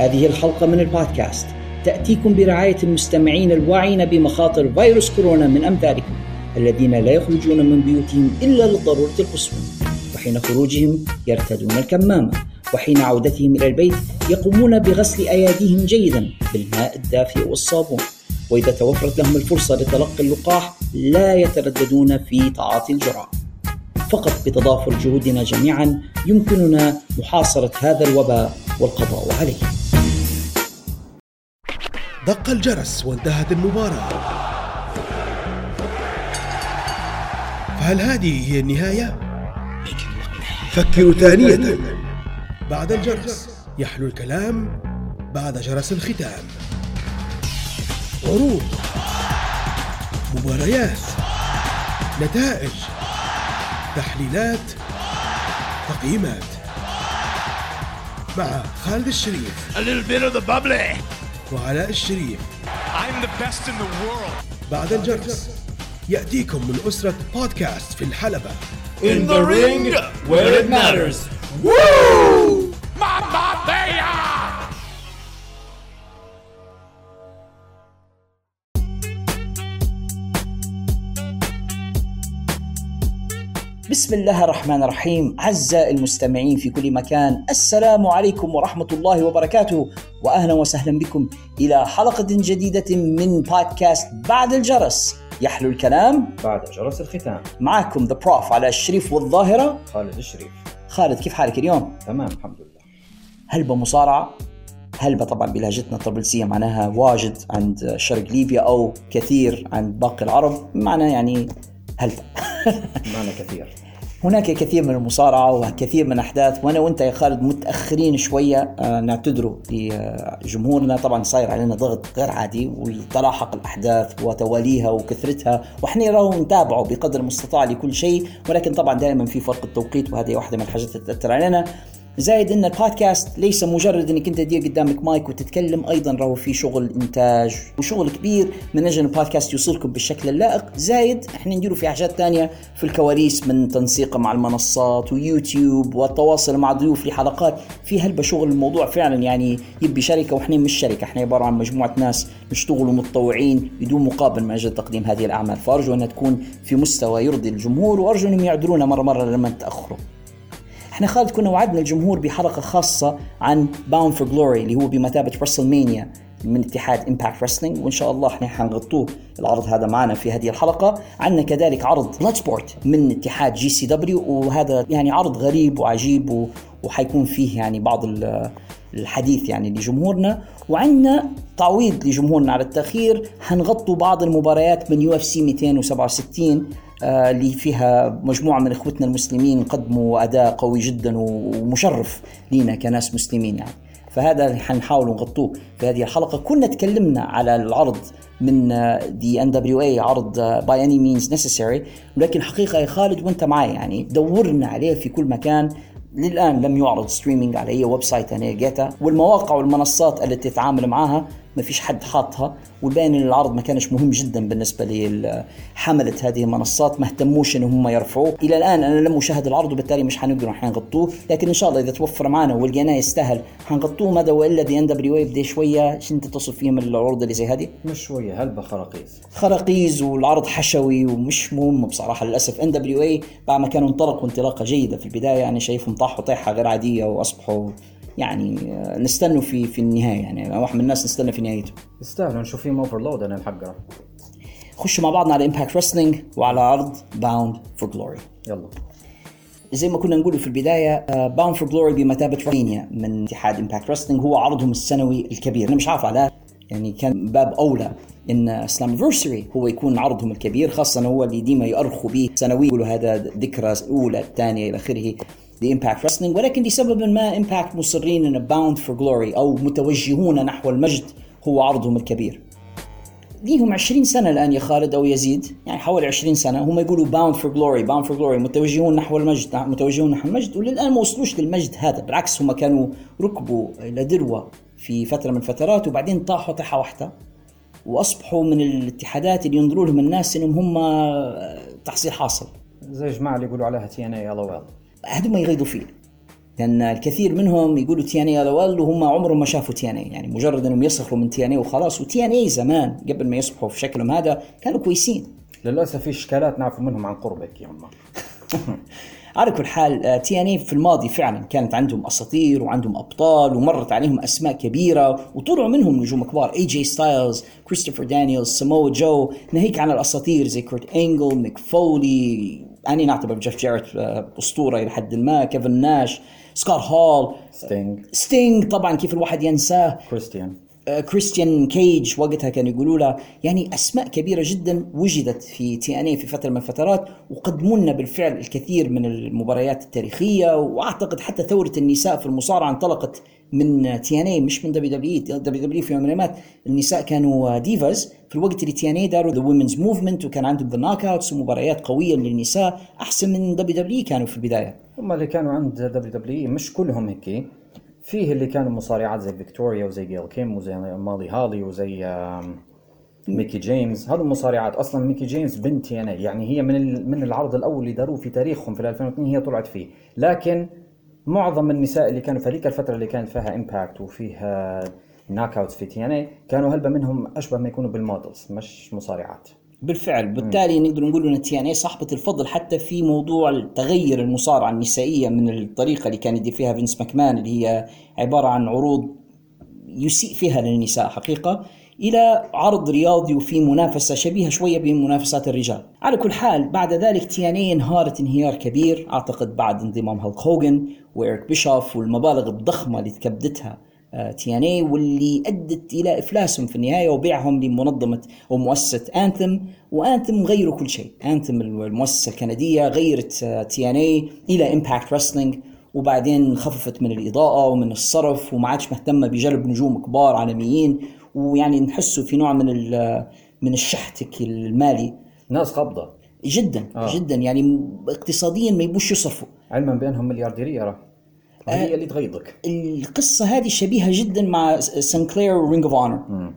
هذه الحلقة من البودكاست. تأتيكم برعاية المستمعين الواعين بمخاطر فيروس كورونا من أمثالكم الذين لا يخرجون من بيوتهم إلا للضرورة القصوى وحين خروجهم يرتدون الكمامة وحين عودتهم إلى البيت يقومون بغسل أيديهم جيدا بالماء الدافئ والصابون. وإذا توفرت لهم الفرصة لتلقي اللقاح لا يترددون في تعاطي الجرعة. فقط بتضافر جهودنا جميعا يمكننا محاصرة هذا الوباء والقضاء عليه. دق الجرس وانتهت المباراة. فهل هذه هي النهاية؟ فكروا ثانية. بعد الجرس يحلو الكلام بعد جرس الختام. عروض. مباريات. نتائج. تحليلات. تقييمات. مع خالد الشريف. A little bit of the bubbly. وعلاء الشريف I'm the best in the world. بعد الجرس يأتيكم من أسرة بودكاست في الحلبة In the ring, where it matters. Woo! بسم الله الرحمن الرحيم. أعزائي المستمعين في كل مكان السلام عليكم ورحمة الله وبركاته وأهلا وسهلا بكم إلى حلقة جديدة من بودكاست بعد الجرس. يحلو الكلام بعد جرس الختام. معكم ذا بروف على الشريف والظاهرة. خالد الشريف. خالد كيف حالك اليوم؟ تمام الحمد لله. هلبة مصارعة هلبة طبعا بلهجتنا الطرابلسية معناها واجد عند شرق ليبيا أو كثير عند باقي العرب؟ معنى يعني هلبة معنا كثير. هناك كثير من المصارعة وكثير من أحداث وأنا وأنت يا خالد متأخرين شوية آه، نعتذروا لجمهورنا طبعا صاير علينا ضغط غير عادي وتلاحق الأحداث وتواليها وكثرتها وإحنا راهو نتابعه بقدر المستطاع لكل شيء. ولكن طبعا دائما في فرق التوقيت وهذه واحدة من الحاجات اللي تأثر علينا. زائد إن البودكاست ليس مجرد إنك أنت تدير قدامك مايك وتتكلم أيضا راهو في شغل إنتاج وشغل كبير من أجل البودكاست يوصلكم بالشكل اللائق. زايد إحنا نديروا في حاجات تانية في الكواليس من تنسيق مع المنصات ويوتيوب والتواصل مع ضيوف لحلقات في هلبة شغل الموضوع فعلا يعني يبي شركة وإحنا مش شركة. إحنا عبارة عن مجموعة ناس نشتغلوا متطوعين بدون مقابل من أجل تقديم هذه الأعمال. فأرجو انها تكون في مستوى يرضي الجمهور وأرجو أنهم يعذرونا مرة مرة لما تأخروا. إحنا خالد كنا وعدنا الجمهور بحلقة خاصة عن Bound for Glory اللي هو بمثابة WrestleMania من اتحاد Impact Wrestling وإن شاء الله إحنا حنغطوه العرض هذا معنا في هذه الحلقة عندنا كذلك عرض Bloodsport من اتحاد GCW وهذا يعني عرض غريب وعجيب. وحيكون فيه يعني بعض ال- الحديث يعني لجمهورنا. وعندنا تعويض لجمهورنا على التأخير. حنغطوا بعض المباريات من UFC 267 آه، اللي فيها مجموعة من إخوتنا المسلمين قدموا أداء قوي جدا ومشرف لينا كناس مسلمين يعني. فهذا اللي حنحاول نغطوه في هذه الحلقة. كنا تكلمنا على العرض من the NWA عرض By Any Means Necessary ولكن حقيقة يا خالد وأنت معي يعني دورنا عليه في كل مكان. للآن لم يعرض streaming على أي website أنا لقيتها والمواقع والمنصات التي تتعامل معها ما فيش حد حاطها والباين إن العرض ما كانش مهم جدا بالنسبة لحملة هذه المنصات ما اهتموش إن هم يرفعوه. إلى الآن أنا لم أشاهد العرض وبالتالي مش حنقدر حنغطوه. لكن إن شاء الله إذا توفر معنا ولقيناه يستاهل حنغطوه. ماذا وإلا the NWA بدي شوية شو انت تصف فيهم العروض اللي زي هذه؟ مش شوية هلبة خراقيز. خراقيز والعرض حشوي ومش مهم بصراحة للأسف. NWA بعد ما كانوا انطلقوا انطلاقه جيدة في البداية أنا شايفهم طاحوا طيحة غير عادية وأصبحوا يعني آه، نستنوا في في النهاية يعني. واحد من الناس نستنى في نهايته. يستاهلوا نشوف فيهم overload أنا الحق. خشوا مع بعضنا على Impact Wrestling وعلى عرض Bound For Glory يلا. زي ما كنا نقول في البداية Bound For Glory بمثابة رينيا من اتحاد Impact Wrestling هو عرضهم السنوي الكبير. أنا مش عارف على يعني كان باب أولى إن Slammiversary هو يكون عرضهم الكبير خاصة هو اللي ديما يؤرخوا به سنويا يقولوا هذا ذكرى أولى الثانية إلى آخره. ل Impact Wrestling ولكن لسبب ما Impact مصرين ان Bound For Glory أو متوجهون نحو المجد هو عرضهم الكبير. ليهم 20 سنة الآن يا خالد أو يزيد يعني حوالي 20 سنة هم يقولوا Bound For Glory Bound For Glory متوجهون نحو المجد متوجهون نحو المجد وللآن ما وصلوش للمجد هذا بالعكس هم كانوا ركبوا إلى ذروة في فترة من الفترات وبعدين طاحوا طيحة واحدة وأصبحوا من الاتحادات اللي ينظروا لهم الناس إنهم هم تحصيل حاصل. زي الجماعة اللي يقولوا عليها TNA هذول ما يغيظوا فيه. كان الكثير منهم يقولوا TNA ال وهم عمرهم ما شافوا TNA يعني مجرد إنهم يصرخوا من TNA وخلاص. و TNA زمان قبل ما يصبحوا في شكلهم هذا كانوا كويسين. للأسف في إشكالات نعرف منهم عن قربك يا أمه. على كل حال TNA في الماضي فعلا كانت عندهم أساطير وعندهم أبطال ومرت عليهم أسماء كبيرة وطلعوا منهم نجوم كبار. اي جي ستايلز كريستوفر دانييلز سامو جو ناهيك عن الأساطير زي كورت إنجل ميك فولي أني نعتبر جيف جاريت آه، أسطورة إلى حد ما. كيفن ناش سكوت هول ستينج ستينج طبعا كيف الواحد ينساه. كريستيان. آه، كريستيان كيج وقتها كانوا يقولوا له يعني أسماء كبيرة جدا وجدت في TNA في فترة من الفترات وقدموا لنا بالفعل الكثير من المباريات التاريخية وأعتقد حتى ثورة النساء في المصارعة انطلقت من TNA مش من دبليو دبليو دبليو دبليو في يوم الأيام النساء كانوا divas في الوقت اللي TNA داروا the women's movement وكان عندهم the Knockouts ومباريات قوية للنساء أحسن من WWE كانوا في البداية. هم اللي كانوا عند WWE مش كلهم هيك. فيه اللي كانوا مصارعات زي فيكتوريا وزي جيل كيم وزي مولي هولي وزي ميكي جيمس هذول مصارعات أصلا ميكي جيمس بنت TNA يعني هي من من العرض الأول اللي داروه في تاريخهم في 2002 هي طلعت فيه. لكن معظم النساء اللي كانوا في هذيك الفترة اللي كانت فيها Impact وفيها Knockouts في TNA كانوا هلبة منهم أشبه ما يكونوا بال models مش مصارعات. بالفعل. بالتالي نقدر نقول إن TNA صاحبة الفضل حتى في موضوع تغير المصارعة النسائية من الطريقة اللي كان يدير فيها فينس ماكمان اللي هي عبارة عن عروض يسيء فيها للنساء حقيقة. إلى عرض رياضي وفي منافسة شبيهة شوية بمنافسات الرجال. على كل حال بعد ذلك TNA انهارت انهيار كبير أعتقد بعد انضمام هالك هوجن وإيريك بيشوف والمبالغ الضخمة اللي تكبدتها TNA واللي أدت إلى إفلاسهم في النهاية وبيعهم لمنظمة أو مؤسسة Anthem و Anthem غيروا كل شيء، Anthem المؤسسة الكندية غيرت TNA إلى Impact Wrestling وبعدين خففت من الإضاءة ومن الصرف وما عادش مهتمة بجلب نجوم كبار عالميين ويعني نحسوا في نوع من من الشحت المالي. ناس قبضه جدا آه. آه. جدا. يعني اقتصاديا ما يبوش يصرفوا. علما بأنهم مليارديرية راه هي اللي تغيظك القصة هذه شبيهة جدا مع Sinclair و Ring of Honor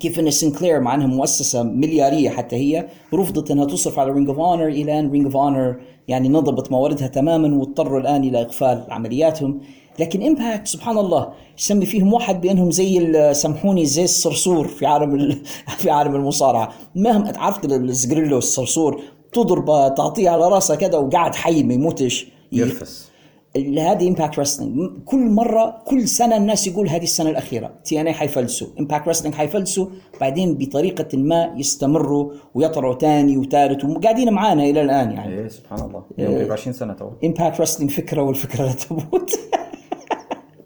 كيف إن Sinclair مع انها مؤسسة مليارية حتى هي رفضت إنها تصرف على Ring of Honor إلى أن Ring of Honor يعني نضبت مواردها تماما واضطروا الآن إلى اقفال عملياتهم. لكن Impact سبحان الله يسمي فيهم واحد بأنهم زي سامحوني زي الصرصور في عالم ال- في عالم المصارعة. مهما عرفت الزجريلو الصرصور تضربه تعطيه على راسه كذا وقاعد حي ما يموتش. يرفس هذه Impact Wrestling كل مرة كل سنة الناس يقول هذه السنة الأخيرة. TNA حيفلسوا. Impact Wrestling حيفلسوا. بعدين بطريقة ما يستمروا ويطلعوا ثاني وثالث وقاعدين معانا إلى الآن يعني. إيه سبحان الله. يوم قريب 20 سنة تو. Impact Wrestling فكرة والفكرة لا تموت.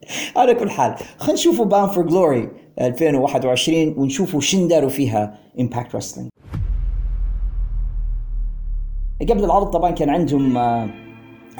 على كل حال خلينا نشوفوا Bound For Glory 2021 ونشوفوا شن داروا فيها Impact Wrestling قبل العرض طبعا كان عندهم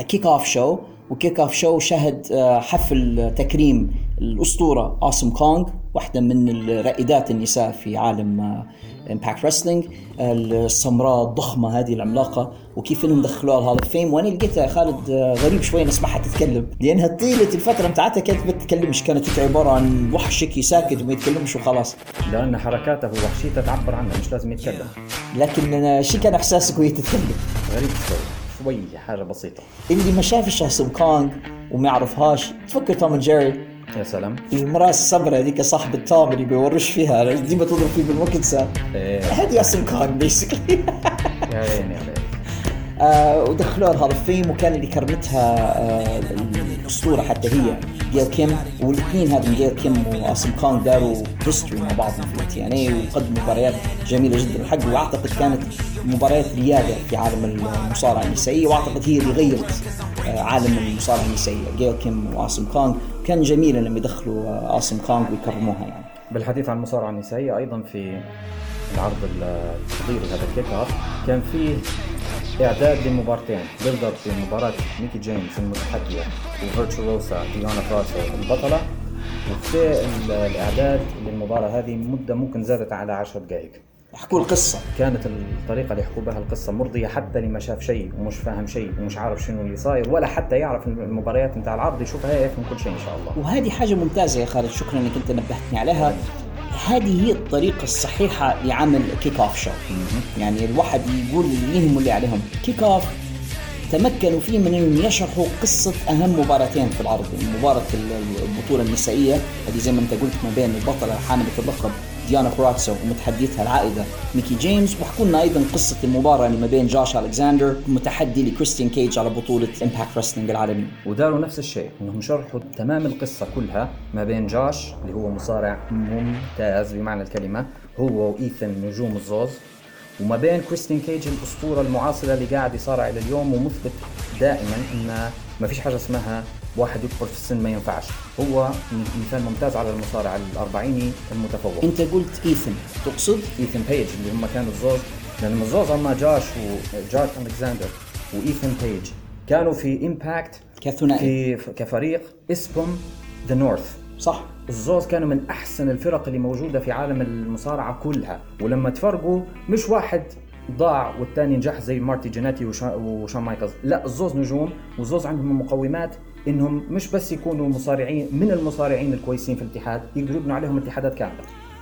kickoff show و kickoff show شهد آه، حفل تكريم الأسطورة اوسم كونغ واحدة من الرائدات النساء في عالم Impact Wrestling السمراء الضخمة هذه العملاقة وكيف إنهم دخلوها ال Hall of Fame وأنا لقيتها خالد آه، غريب شوي نسمعها تتكلم. لأنها طيلة الفترة بتاعتها كانت ما تتكلمش كانت عبارة عن وحش هيك ساكت وما يتكلمش وخلاص. لأن حركاته ووحشيته تعبر عنها مش لازم يتكلم. لكن شي كان إحساسك وهي تتكلم؟ غريب شوي شوي حاجة بسيطة. اللي ما شافش اوسم كونغ وما يعرفهاش تفكر توم جيري. يا سلام. المرأة السمراء هذيك صاحبة توم اللي بيورش فيها ديما تضرب فيه بالمكنسة إيه. هذه اوسم كونغ basically يا عيني عليك. آه ودخلوها ال Hall of Fame وكان اللي كرمتها آه الأسطورة حتى هي جيل كيم. والاثنين هذا جيل كيم واوسم كونغ داروا history مع بعضهم في TNA وقدموا مباريات جميلة جدا. الحق وأعتقد كانت مباريات ريادة في عالم المصارعة النسائية وأعتقد هي اللي غيرت آه عالم المصارعة النسائية. جيل كيم واوسم كونغ كان جميل انهم يدخلوا اوسم كونغ ويكرموها يعني. بالحديث عن المصارعه النسائية أيضا في العرض التحضيري هذا ال kick كان فيه إعداد لمبارتين. build up لمباراه ميكي جيمس المتحدية و virtuosa ديانا بوراتسو البطلة. وفي ال- الإعداد للمباراة هذه مدة ممكن زادت على 10 دقائق. يحكوا القصة. كانت الطريقة اللي يحكوا بها القصة مرضية حتى اللي ما شاف شيء ومش فاهم شيء ومش عارف شنو اللي صاير ولا حتى يعرف المباريات نتاع العرض يشوفها يفهم كل شيء إن شاء الله. وهذه حاجة ممتازة يا خالد شكرا إنك أنت نبهتني عليها. هذه هي الطريقة الصحيحة لعمل kick off show يعني الواحد يقول اللي يهم اللي عليهم. kick off تمكنوا فيه من إنهم يشرحوا قصة أهم مباراتين في العرض. مباراة ال- البطولة النسائية هذه زي ما أنت قلت ما بين البطلة حامله اللقب ديانا بوراتسو ومتحديتها العائدة ميكي جيمس. وحكوا لنا أيضا قصة المباراة اللي ما بين جاش ألكساندر المتحدي لكريستيان كيج على بطولة امباكت رسلينج العالمي. وداروا نفس الشيء إنهم شرحوا تمام القصة كلها ما بين جاش اللي هو مصارع ممتاز بمعنى الكلمة هو وإيثن نجوم الزوز وما بين كريستين كيج الأسطورة المعاصرة اللي قاعد يصارع إلى اليوم ومثبت دائما إن ما فيش حاجة اسمها واحد يكبر في السن ما ينفعش. هو مثال ممتاز على المصارع الأربعيني المتفوق. أنت قلت إيثن. تقصد؟ إيثن بيج اللي هم كانوا الزوز لأن الزوز هم جاش وجاش الكساندر وايثن بيج. كانوا في إمباكت كثنائي. في كفريق اسمهم ذا نورث صح. الزوز كانوا من أحسن الفرق اللي موجودة في عالم المصارعة كلها. ولما تفرقوا مش واحد ضاع والثاني نجح زي مارتي جيناتي وشا- وشون مايكلز. لا الزوز نجوم والزوز عندهم مقومات إنهم مش بس يكونوا مصارعين من المصارعين الكويسين في الاتحاد يقدروا يبنوا عليهم اتحادات كاملة.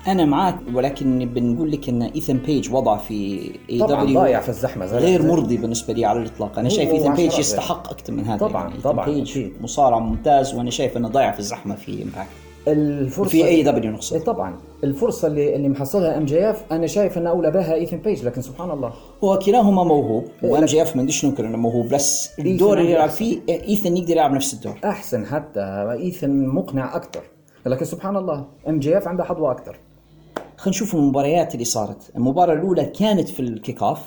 أنا معك ولكن بنقول لك إن ايثن بيج وضع في اي دبليو ضايع في الزحمة زي غير زي- مرضي بالنسبة لي على الإطلاق. أنا شايف ايثن بيج يستحق أكثر من هذا طبعاً، يعني. طبعاً، بيج. مصارع ممتاز وأنا شايف إنه ضايع في الزحمة في امباكت الفرصة في اي دبليو نقصد طبعا. الفرصة اللي اللي محصلها ام جي اف أنا شايف ان أولى بها إيثن بيج لكن سبحان الله. هو كلاهما موهوب وام جي اف ما بديش ننكر إنه موهوب بس الدور اللي يلعب. فيه إيثن يقدر يلعب نفس الدور. أحسن حتى إيثن مقنع أكثر لكن سبحان الله ام جي اف عندها حظوة أكثر خلينا نشوف المباريات اللي صارت. المباراة الأولى كانت في ال kick off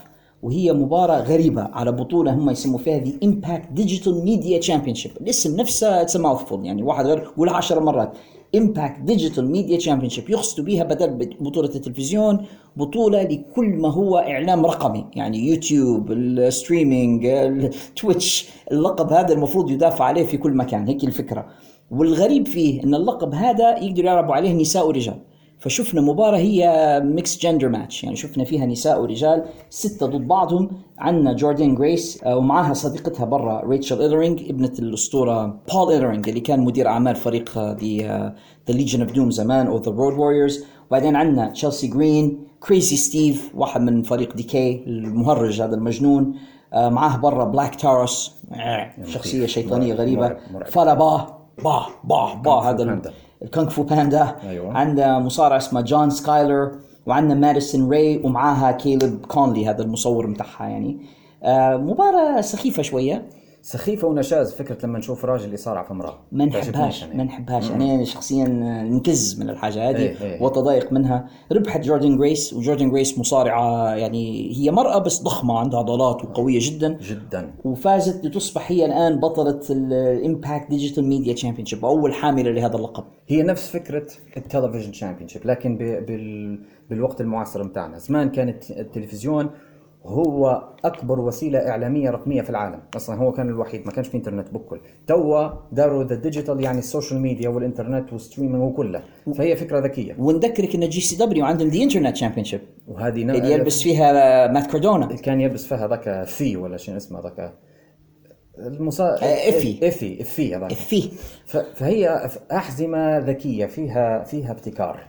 وهي مباراة غريبة على بطولة هم يسموا فيها the Impact Digital Media Championship الاسم نفسه it's mouthful يعني واحد غير يقولها 10 مرات. Impact Digital Media Championship يقصدوا بها بدل بطولة التلفزيون بطولة لكل ما هو إعلام رقمي. يعني يوتيوب ال streaming التويتش اللقب هذا المفروض يدافع عليه في كل مكان. هيك الفكرة. والغريب فيه أن اللقب هذا يقدروا يلعبوا عليه نساء ورجال. فشفنا مباراة هي mixed gender match يعني شفنا فيها نساء ورجال ستة ضد بعضهم. عندنا جوردين جريس ومعها صديقتها برا ريتشل إيلرينج ابنة الأسطورة بول إيلرينج اللي كان مدير أعمال فريق ذا ليجن اوف دوم زمان أو ذا رود ووريرز وبعدين عندنا تشيلسي جرين كريزي ستيف واحد من فريق ديكاي المهرج هذا المجنون. آه، معاه برا بلاك تاروس آه، شخصية شيطانية غريبة. فلا باه باه باه باه هذا. الكونغ فو باندا أيوة. عندنا مصارع اسمه جون سكايلر وعندنا ماديسون راي ومعاها كيلب كونلي هذا المصور متاعها يعني آه مباراة سخيفة شوية سخيفة ونشاز فكرة لما نشوف راجل يصارع في امرأة. ما نحبهاش. ما نحبهاش. أنا شخصيا نكز من الحاجة هذه إيه، إيه. واتضايق منها. ربحت جوردن جريس وجوردن جريس مصارعة يعني هي مرأة بس ضخمة عندها عضلات وقوية جدا. جدا. وفازت لتصبح هي الآن بطلة ال Impact Digital Media Championship أول حاملة لهذا اللقب. هي نفس فكرة التلفزيون championship لكن. بال... بالوقت المعاصر بتاعنا زمان كانت التلفزيون هو أكبر وسيلة إعلامية رقمية في العالم. أصلا هو كان الوحيد ما كانش في إنترنت بكل. توا داروا the digital يعني ال social media والإنترنت وال streaming وكله. فهي فكرة ذكية. ونذكرك إن جي سي دبليو عندهم the Internet Championship وهذه ن- اللي يلبس فيها مات كاردونا كان يلبس فيها ذاك في ولا شيء اسمه ذاك. المصا... إفي. افي افي هذاك. فيه ف... فهي أحزمة ذكية فيها فيها ابتكار.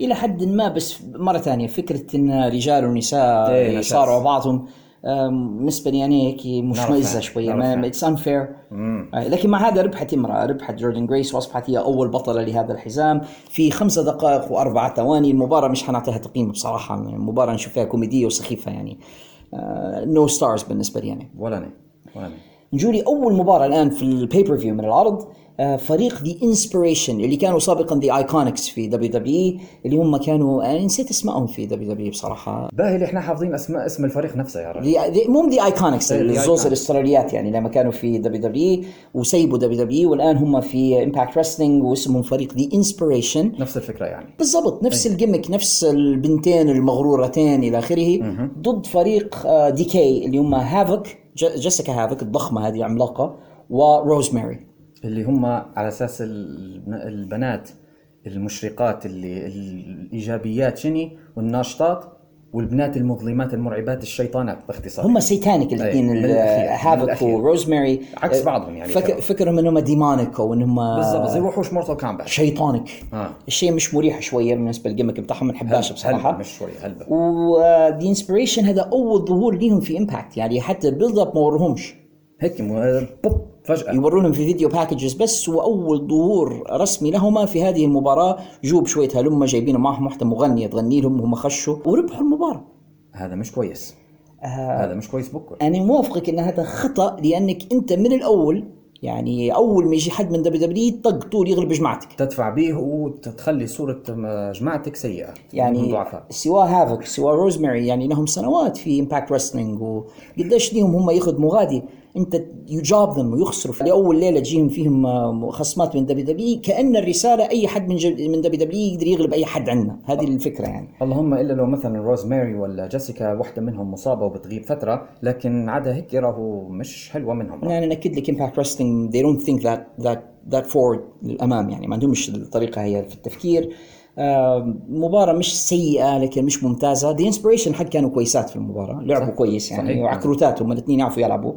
إلى حد ما بس مرة ثانية فكرة إن رجال ونساء إيه، نشاز. يصارعوا بعضهم بالنسبة لي يعني هيك مشمئزه. شوية it's unfair لكن مع هذا ربحت امرأة ربحت جوردن جريس وأصبحت هي أول بطلة لهذا الحزام. في خمسة دقائق واربع ثواني المباراة مش حنعطيها تقييم بصراحة المباراة نشوف فيها كوميدية وسخيفة يعني. no stars بالنسبة لي يعني ولا أنا ولا أنا. نجولي أول مباراة الآن في ال pay-per-view من العرض. آه، فريق ذا انسبريشن اللي كانوا سابقا ذا ايكونيكس في دبليو دبليو اللي هم كانوا أنا نسيت اسمائهم في دبليو دبليو بصراحة. باهي اللي إحنا حافظين أسماء اسم الفريق نفسه يا رجل. مو ذا ايكونيكس الزوز. الأستراليات يعني لما كانوا في دبليو دبليو وسيبوا دبليو دبليو والآن هم في امباكت رسلينج واسمهم فريق ذا انسبريشن نفس الفكرة يعني. بالضبط نفس ال gimmick نفس البنتين المغرورتين إلى آخره. ضد فريق آه، ديكاي اللي هم هافك جيسيكا هافك الضخمة هذه عملاقة وروزماري اللي هم على أساس ال- البنات المشرقات اللي الإيجابيات شني والناشطات والبنات المظلمات المرعبات الشيطانات باختصار. هم satanic الاثنين الأخير. وروزماري عكس آه، بعضهم يعني فك. فكرهم إنهم demonic أو انهم بالضبط زي وحوش Mortal Kombat شيطانك. آه. الشيء مش مريح شوية بالنسبة لل gimmick بتاعهم ما نحبهاش بصراحة. هلبة مش شوي هلبة. و The IInspiration هذا أول ظهور ليهم في Impact يعني حتى ال build up ما ورهمش هيك م- بوب. فجأة. يورونهم في فيديو packages بس وأول ظهور رسمي لهما في هذه المباراة جوب شوية هلبة جايبين معهم واحدة مغنيه تغني لهم وهم خشوا وربحوا المباراة. هذا مش كويس. هذا مش كويس بكل أنا موافقك إن هذا خطأ لأنك أنت من الأول يعني أول ما يجي حد من WWE طول يغلب جماعتك. تدفع به وتخلي صورة جماعتك سيئة. يعني سواء Havok سواء روزماري يعني لهم سنوات في Impact Wrestling وقديش ليهم هم يخدموا غادي. and you job them ويخسروا لاول ليلة تجيهم فيهم آه، خصمات من WWE كأن الرسالة أي حد من جب- من WWE يقدر يغلب أي حد عندنا. هذه الفكرة يعني. اللهم إلا لو مثلا روزماري ولا جيسيكا واحدة منهم مصابة وبتغيب فترة لكن عدا هيك راهو مش حلوة منهم. أنا ناكد لك Impact Wrestling they don't think that that that forward للأمام يعني. ما عندهمش الطريقة هي في التفكير. آه، مباراة مش سيئة لكن مش ممتازة، The IInspiration حق كانوا كويسات في المباراة، لعبوا صح. كويس يعني. صحيح. وعكروتات هم الاثنين يعرفوا يلعبوا.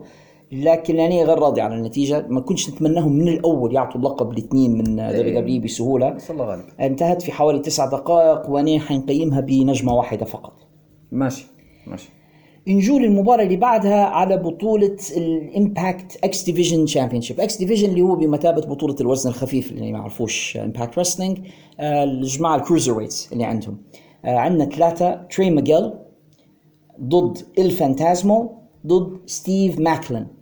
لكن أنا غير راضي على النتيجة، ما كنتش نتمناهم من الأول يعطوا اللقب الاثنين من WWE بسهولة، بس الله غالب انتهت في حوالي تسع دقائق وأنا حنقيمها بنجمة واحدة فقط. ماشي ماشي. نجول المباراة اللي بعدها على بطولة ال Impact X Division Championship، X Division اللي هو بمثابة بطولة الوزن الخفيف اللي ما يعرفوش Impact Wrestling، الجماعة ال cruiserweights اللي عندهم. آه، عندنا ثلاثة تري ماجيل ضد El Phantasmo ضد ستيف ماكلين.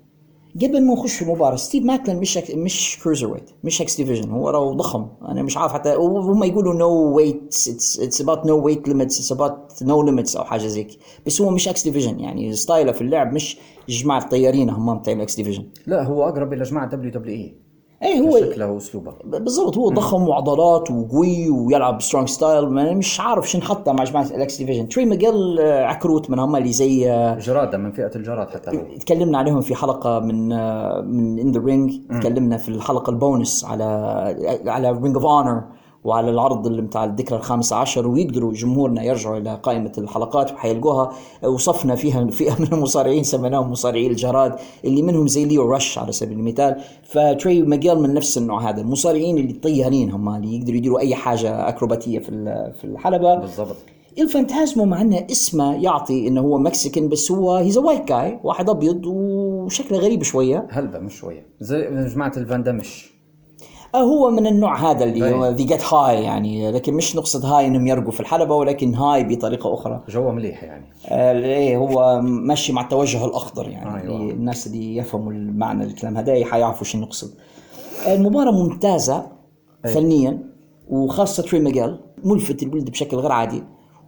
قبل ما نخش في المباراة ستيف ماكلين مش أك... مش cruiserweight مش X Division هو راهو ضخم. أنا مش عارف حتى وهم يقولوا no weight it's about no weight limits it's about no limits أو حاجة زيك بس هو مش X Division يعني style ه في اللعب مش جماعة الطيارين هم بتاع ال X Division لا هو أقرب إلى جماعة WWE هو شكله واسلوبه بالضبط هو ضخم وعضلات وقوي ويلعب strong style مش عارف شو نحطه مع جماعة ال X Division تري آه، عكروت من هم اللي زي آه، جرادة من فئة الجراد حتى تكلمنا عليهم في حلقة من آه، من In The Ring تكلمنا في الحلقة البونس على على Ring of Honor وعلى العرض اللي بتاع الذكرى الخامسة عشر ويقدروا جمهورنا يرجعوا إلى قائمة الحلقات وحيلقوها. وصفنا فيها فئة من المصارعين سميناهم مصارعي الجراد اللي منهم زي Lio Rush على سبيل المثال. فتري ماجيل من نفس النوع هذا. المصارعين اللي طيارين هم اللي يقدروا يديروا أي حاجة أكروباتية في في الحلبة. بالضبط. El Phantasmo مع إنه اسمه يعطي إنه هو Mexican بس هو he's white جاي واحد أبيض وشكله غريب شوية. هلبة مش شوية. زي جماعة الفان دامش آه هو من النوع هذا اللي هو أي. ذي جيت هاي يعني لكن مش نقصد هاي إنهم يرقوا في الحلبة ولكن هاي بطريقة أخرى. جوه مليح يعني. آه إيه هو ماشي مع التوجه الأخضر يعني. أيوة. الناس اللي يفهموا المعنى الكلام هذا حيعرفوا شو نقصد. المباراة ممتازة فنيا وخاصة تري ماجيل ملفت الولد بشكل غير عادي.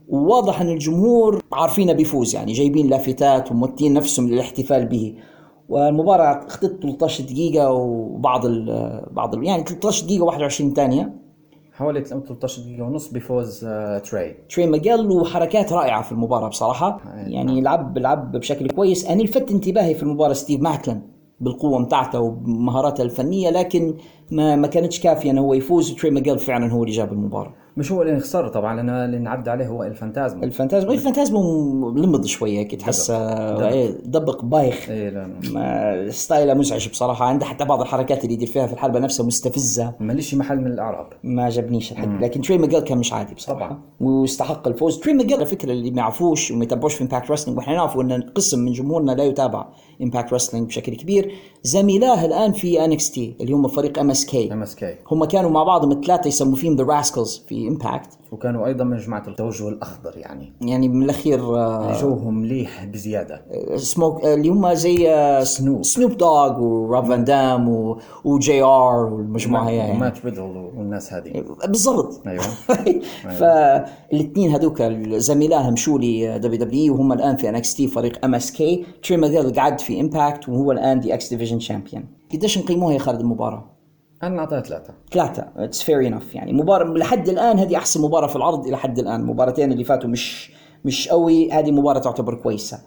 وواضح إن الجمهور عارفينه بيفوز يعني جايبين لافتات وموتين نفسهم للاحتفال به. والمباراة أخذت 13 دقيقة وبعض ال بعض ال يعني 13 دقيقة و21 ثانية. حوالي 13 دقيقة ونص بفوز آه، تري. تري ماجيل وحركات رائعة في المباراة بصراحة. يعني لعب لعب بشكل كويس. أنا لفت انتباهي في المباراة ستيف ماكلن بالقوة متاعته وبمهاراته الفنية لكن ما ما كانتش كافية انه هو يفوز. وتري ماجيل فعلا هو اللي جاب المباراة. مش هو اللي خسر طبعا لأن اللي نعد عليه هو El Phantasmo El Phantasmo El Phantasmo لمض شوية هيك تحسه دبق. إيه، دبق بايخ. إيه لا style ه مزعج بصراحة. عنده حتى بعض الحركات اللي يدير فيها في الحلبة نفسها مستفزة. ماليش محل من الأعراب. ما عجبنيش الحد لكن تري ماجيل كان مش عادي بصراحة. طبعاً. واستحق الفوز. تري ماجيل على فكره اللي ما يعرفوش وما يتابعوش في Impact Wrestling وإحنا نعرف إن قسم من جمهورنا لا يتابع Impact Wrestling بشكل كبير. زميلاه الآن في NXT اللي هم فريق ام اس كي ام اس كي هم كانوا مع بعضهم الثلاثة يسموا فيهم The Rascalz في Impact وكانوا أيضا من جماعة التوجه الأخضر يعني. يعني من الأخير آه، جوهم مليح بزيادة. سموك آه، اللي هم زي آه، Snoop. Snoop Dogg وروب فان دام و- وجي ار والمجموعة هي يعني ومات ريدل والناس هذه. بالضبط. أيوه. فالاثنين هذوك زميلاه مشوا لي WWE وهم الآن في NXT فريق MSK تري ماجيل قعد في Impact وهو الآن the X Division champion قديش نقيموها يا خالد المباراة؟ أنا نعطيها ثلاثة. ثلاثة. it's fair enough يعني مباراة لحد الآن هذه أحسن مباراة في العرض إلى حد الآن. المباراتين اللي فاتوا مش مش قوي. هذه مباراة تعتبر كويسة.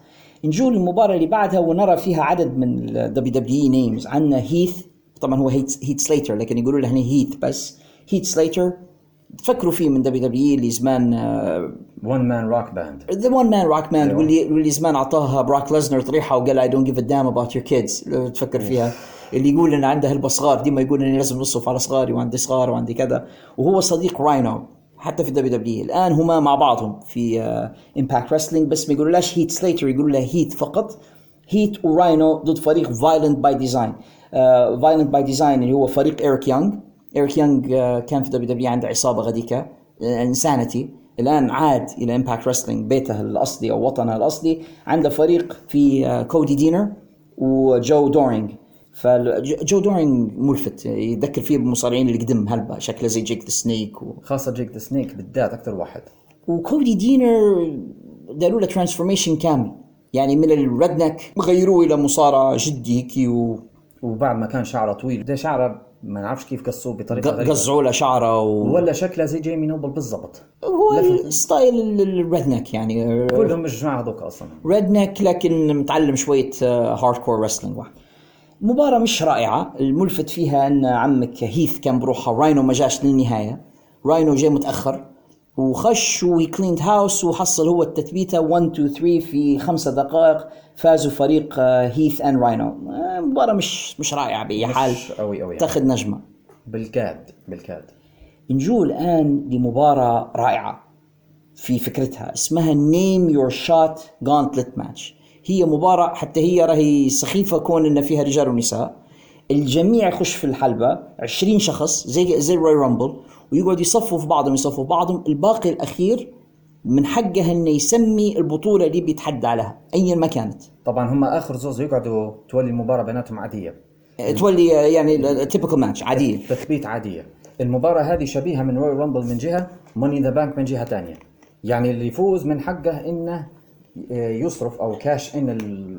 نجول المباراة اللي بعدها ونرى فيها عدد من الدبليو دبليو نيمز عندنا هيث طبعا هو هيت هيت سليتر لكن يقولوا له هنا هيث بس. هيت سليتر تفكروا فيه من WWE اللي زمان One Man Rock Band the One Man Rock أيوة. واللي واللي زمان أعطاها Brock Lesnar طريحة وقال I don't give a damn about your kids تفكر فيها. اللي يقول إن عنده هلبة صغار ديما يقول اني لازم نصرف على صغاري وعندي صغار وعندي كذا. وهو صديق راينو حتى في WWE الآن هما مع بعضهم في Impact Wrestling بس ما يقولولاش هيت سليتر يقولوا له هيت فقط. هيت وراينو ضد فريق Violent By Design Violent By Design اللي هو فريق ايريك يونغ ايريك آه، كان في WWE عنده عصابة غديكة Sanity الآن عاد إلى Impact Wrestling بيته الأصلي أو وطنه الأصلي. عنده فريق في آه، كودي دينر وجو دورينج فجو دورينج ملفت يذكر فيه بالمصارعين اللي قدم هلبة شكله زي جيك ذا سنيك و... خاصة جيك ذا سنيك بالذات أكثر واحد. وكودي دينر داروا له transformation كامل. يعني من ال redneck غيروه إلى مصارع جدي هيك و... وبعد ما كان شعره طويل ده شعره ما نعرفش كيف قصوه بطريقة غريبة. قزعوا له شعره و... ولا شكله زي جيمي نوبل بالضبط. هو style ال redneck يعني. كلهم مش جماعة هذوك أصلا. redneck لكن متعلم شوية hardcore wrestling واحد. مباراة مش رائعة. الملفت فيها أن عمك هيث كان بروحها راينو ما جاش للنهاية. راينو جاي متأخر. وخش و cleaned house وحصل هو التثبيتة. 1 2 3 في خمسة دقائق فازوا فريق آه، هيث and راينو. آه، مباراة مش مش رائعة بأي حال. قوي قوي يعني. تاخذ نجمة. بالكاد بالكاد. نجو الآن لمباراة رائعة في فكرتها. اسمها Name Your Shot Gauntlet match هي مباراة حتى هي راهي سخيفة كون إن فيها رجال ونساء. الجميع يخش في الحلبة 20 شخص زي زي Royal Rumble ويقعد يصفوا في بعضهم يصفوا في بعضهم. الباقي الأخير من حقه إنه يسمي البطولة اللي بيتحدى عليها ايا ما كانت. طبعا هم آخر زوز يقعدوا تولي المباراة بيناتهم عادية. تولي يعني typical match عادية. تثبيت عادية. المباراة هذه شبيهة من Royal Rumble من جهة Money in the Bank من جهة ثانية يعني اللي يفوز من حقه إنه يصرف أو cash in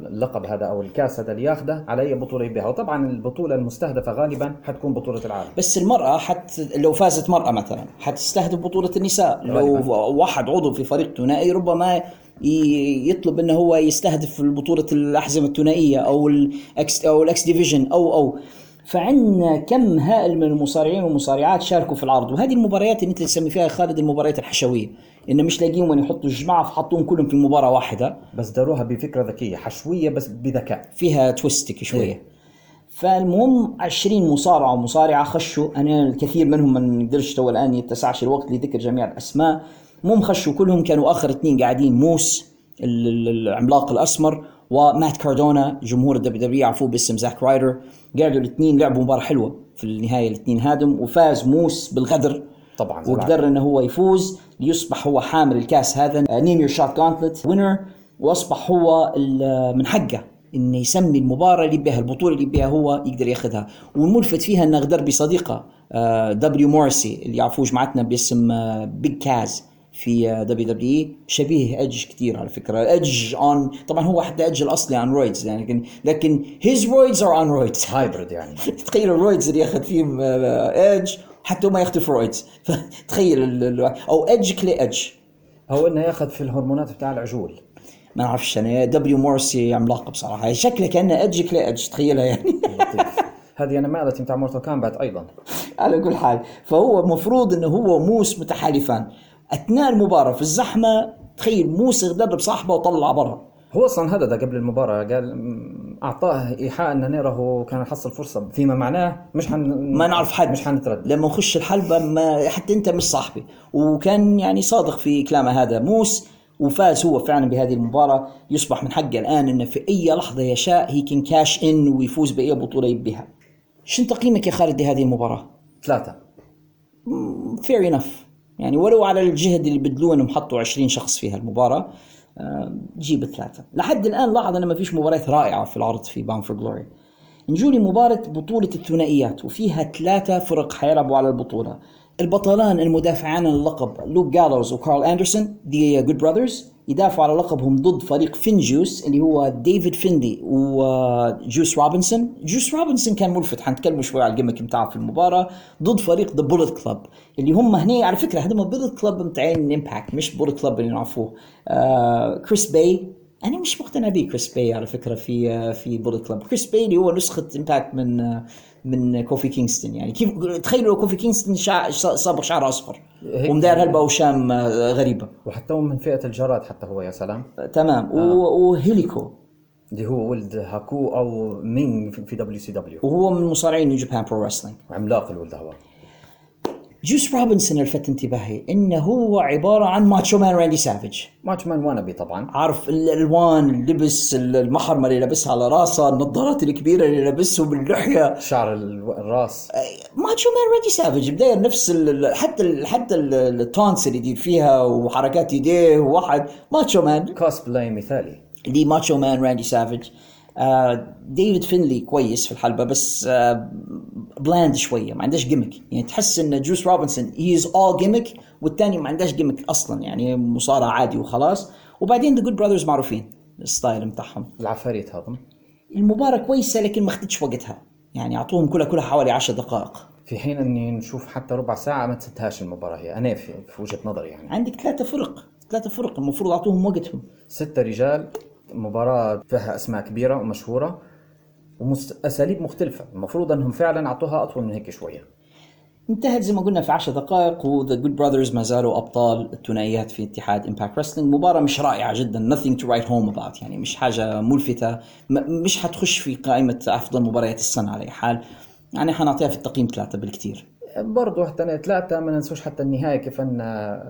اللقب هذا أو الكاس هذا اللي ياخذه على أي بطولة يبيها وطبعا البطولة المستهدفة غالبا حتكون بطولة العالم. بس المرأة حت لو فازت مرأة مثلا حتستهدف بطولة النساء. لو واحد عضو في فريق ثنائي ربما يطلب إنه هو يستهدف البطولة الأحزمة الثنائية أو ال X أو ال X Division أو أو. فعندنا كم هائل من المصارعين والمصارعات شاركوا في العرض. وهذه المباريات اللي انت تسمي فيها خالد المباريات الحشوية. انه مش لاقيين وين يحطوا الجماعة فحطوهم كلهم في مباراة واحدة. بس داروها بفكرة ذكية حشوية بس بذكاء. فيها twist شوية. فالمهم 20 مصارع ومصارعة خشوا. أنا الكثير منهم ما نقدرش تو الآن يتسعش الوقت لذكر جميع الأسماء. المهم خشوا كلهم كانوا آخر اثنين قاعدين موس ال- ال- العملاق الأسمر ومات كاردونا جمهور ال WWE يعرفوه باسم زاك رايدر. قعدوا الاثنين لعبوا مباراة حلوة في النهاية الاثنين هادم وفاز موس بالغدر. طبعاً، وقدر إنه هو يفوز ليصبح هو حامل الكاس هذا. Name Your Shot Gauntlet winner وأصبح هو ال- من حقه إنه يسمي المباراة اللي بها البطولة اللي بها هو يقدر ياخذها. والملفت فيها إنه غدر بصديقه آه، دبليو موريسي اللي يعرفوه جماعتنا باسم آه، بيج كاز في آه، WWE شبيه ايدج كثير على فكرة. ايدج on طبعا هو حتى ايدج الأصلي on roids يعني لكن لكن his roids are on roids hybrid يعني. تخيل ال roids اللي ياخذ فيهم ايدج حتى ما ياخذ فرويدز. تخيل ال- أو ايدج كلي ايدج هو إنه ياخذ في الهرمونات بتاع العجول. ما أعرفش أنا دبليو مورسي عملاق بصراحة. شكله كأنه ايدج كلي ايدج تخيلها يعني. هذه أنا مالتي بتاع مورتال كامبات أيضا. على كل حال فهو المفروض إنه هو موس متحالفان أثناء المباراة في الزحمة تخيل موس غدر بصاحبه وطلع برا. هو أصلا هذا قبل المباراة قال أعطاه إيحاء أن نيره كان يحصل فرصة فيما معناه مش حن ما نعرف حد. مش حنتردد لما نخش الحلبة ما حتى أنت مش صاحبي. وكان يعني صادق في كلامه هذا موس وفاز هو فعلا بهذه المباراة. يصبح من حقه الآن أنه في أي لحظة يشاء he can cash in ويفوز بأي بطولة يبيها. شن تقييمك يا خالد لهذه المباراة؟ ثلاثة. fair enough يعني ولو على الجهد اللي بدلوه أنهم حطوا 20 شخص فيها المباراه جيب ثلاثة لحد الآن لاحظ انه ما فيش مباريات رائعة في العرض في Bound for Glory نجوا لمباراة بطولة الثنائيات وفيها ثلاثة فرق حيلعبوا على البطولة. البطلان المدافعان اللقب لوك جالوز وكارل اندرسون The Good Brothers يدافعوا على لقبهم ضد فريق FinJuice اللي هو ديفيد فينلي وجوس روبنسون. جوس روبنسون كان ملفت حنتكلم شوي على ال gimmick بتاعه في المباراة ضد فريق the Bullet Club اللي هم هنا على فكرة هذول Bullet Club متاعين Impact مش Bullet Club اللي نعرفوه. آه كريس باي أنا مش مقتنع بيه كريس باي على فكرة في في Bullet Club كريس باي اللي هو نسخة Impact من من كوفي كينغستون يعني كيف تخيلوا لو كوفي كينغستون شع... صابغ شعره أصفر هيك. ومدار هلبة وشام آه، غريبة. وحتى هو من فئة الجراد حتى هو يا سلام. آه، تمام. و... وهيكوليو اللي هو ولد هاكو أو مينغ في WCW وهو من مصارعين New Japan Pro Wrestling عملاق الولد هو. جوس روبنسون لفت انتباهي إنه هو عبارة عن ماتشو مان راندي سافيج. ماتشو مان wannabe طبعا. عارف الالوان اللبس المحرمة اللي لابسها على راسه النظارات الكبيرة اللي لابسهم باللحيه شعر ال- الراس. ماتشو مان راندي سافيج بداية نفس ال ال- حتى ال حتى ال- ال taunts اللي يدير فيها وحركات ايديه وواحد. ماتشو مان. كوسبلاي مثالي. دي ماتشو مان راندي سافيج. آه ديفيد فينلي كويس في الحلبة بس آه bland شوية ما عندهش gimmick يعني تحس إن جوس روبنسون he is all gimmick والثاني ما عندهش gimmick أصلا يعني مصارع عادي وخلاص. وبعدين The Good Brothers معروفين ال style بتاعهم. العفاريت هذا. المباراة كويسة لكن ما اخذتش وقتها. يعني أعطوهم كلها كلها حوالي 10 دقائق. في حين إني نشوف حتى ربع ساعة ما تسدهاش المباراة هي أنا في, وجهة نظري يعني. عندك ثلاثة فرق ثلاثة فرق المفروض أعطوهم وقتهم. ستة رجال مباراة فيها أسماء كبيرة ومشهورة وأساليب مختلفة. المفروض أنهم فعلا أعطوها أطول من هيك شوية. انتهت زي ما قلنا في 10 دقائق و The Good Brothers ما زالوا أبطال الثنائيات في اتحاد Impact Wrestling مباراة مش رائعة جدا. Nothing to write home about. يعني مش حاجة ملفتة. مش حتخش في قائمة أفضل مباريات السنة على أي حال. يعني حنعطيها في التقييم ثلاثة بالكثير. برضو حتى ثلاثة. ما ننسوش حتى النهاية كيف أن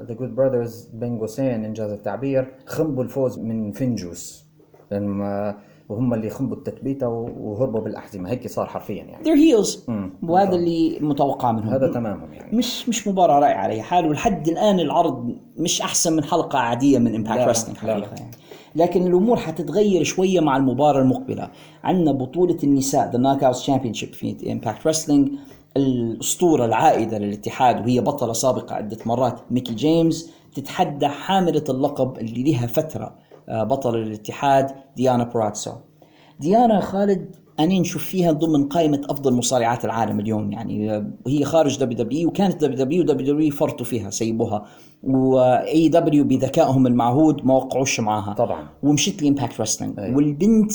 The Good Brothers بين قوسين إن جاز التعبير خنبوا الفوز من FinJuice لما وهم اللي خنبوا التثبيتة وهربوا بالأحزمة. هيك صار حرفيا يعني. They're heels. وهذا اللي متوقع منهم. هذا تمامهم يعني. مش مش مباراة رائعة على أي حال ولحد الآن العرض مش أحسن من حلقة عادية من Impact لا، Wrestling لا، لا. يعني. لكن الأمور حتتغير شوية مع المباراة المقبلة. عندنا بطولة النساء The Knockout Championship في Impact Wrestling الأسطورة العائدة للاتحاد وهي بطلة سابقة عدة مرات ميكي جيمس. تتحدى حاملة اللقب اللي لها فترة. آه، بطلة للاتحاد ديانا براتسو ديانا خالد أنا نشوف فيها ضمن قائمة أفضل مصارعات العالم اليوم. يعني آه، هي خارج WWE وكانت WWE و WWE فرطوا فيها سيبوها. و AEW بذكائهم المعهود ما وقعوش معاها. طبعاً. ومشيت ل Impact Wrestling أيوة. والبنت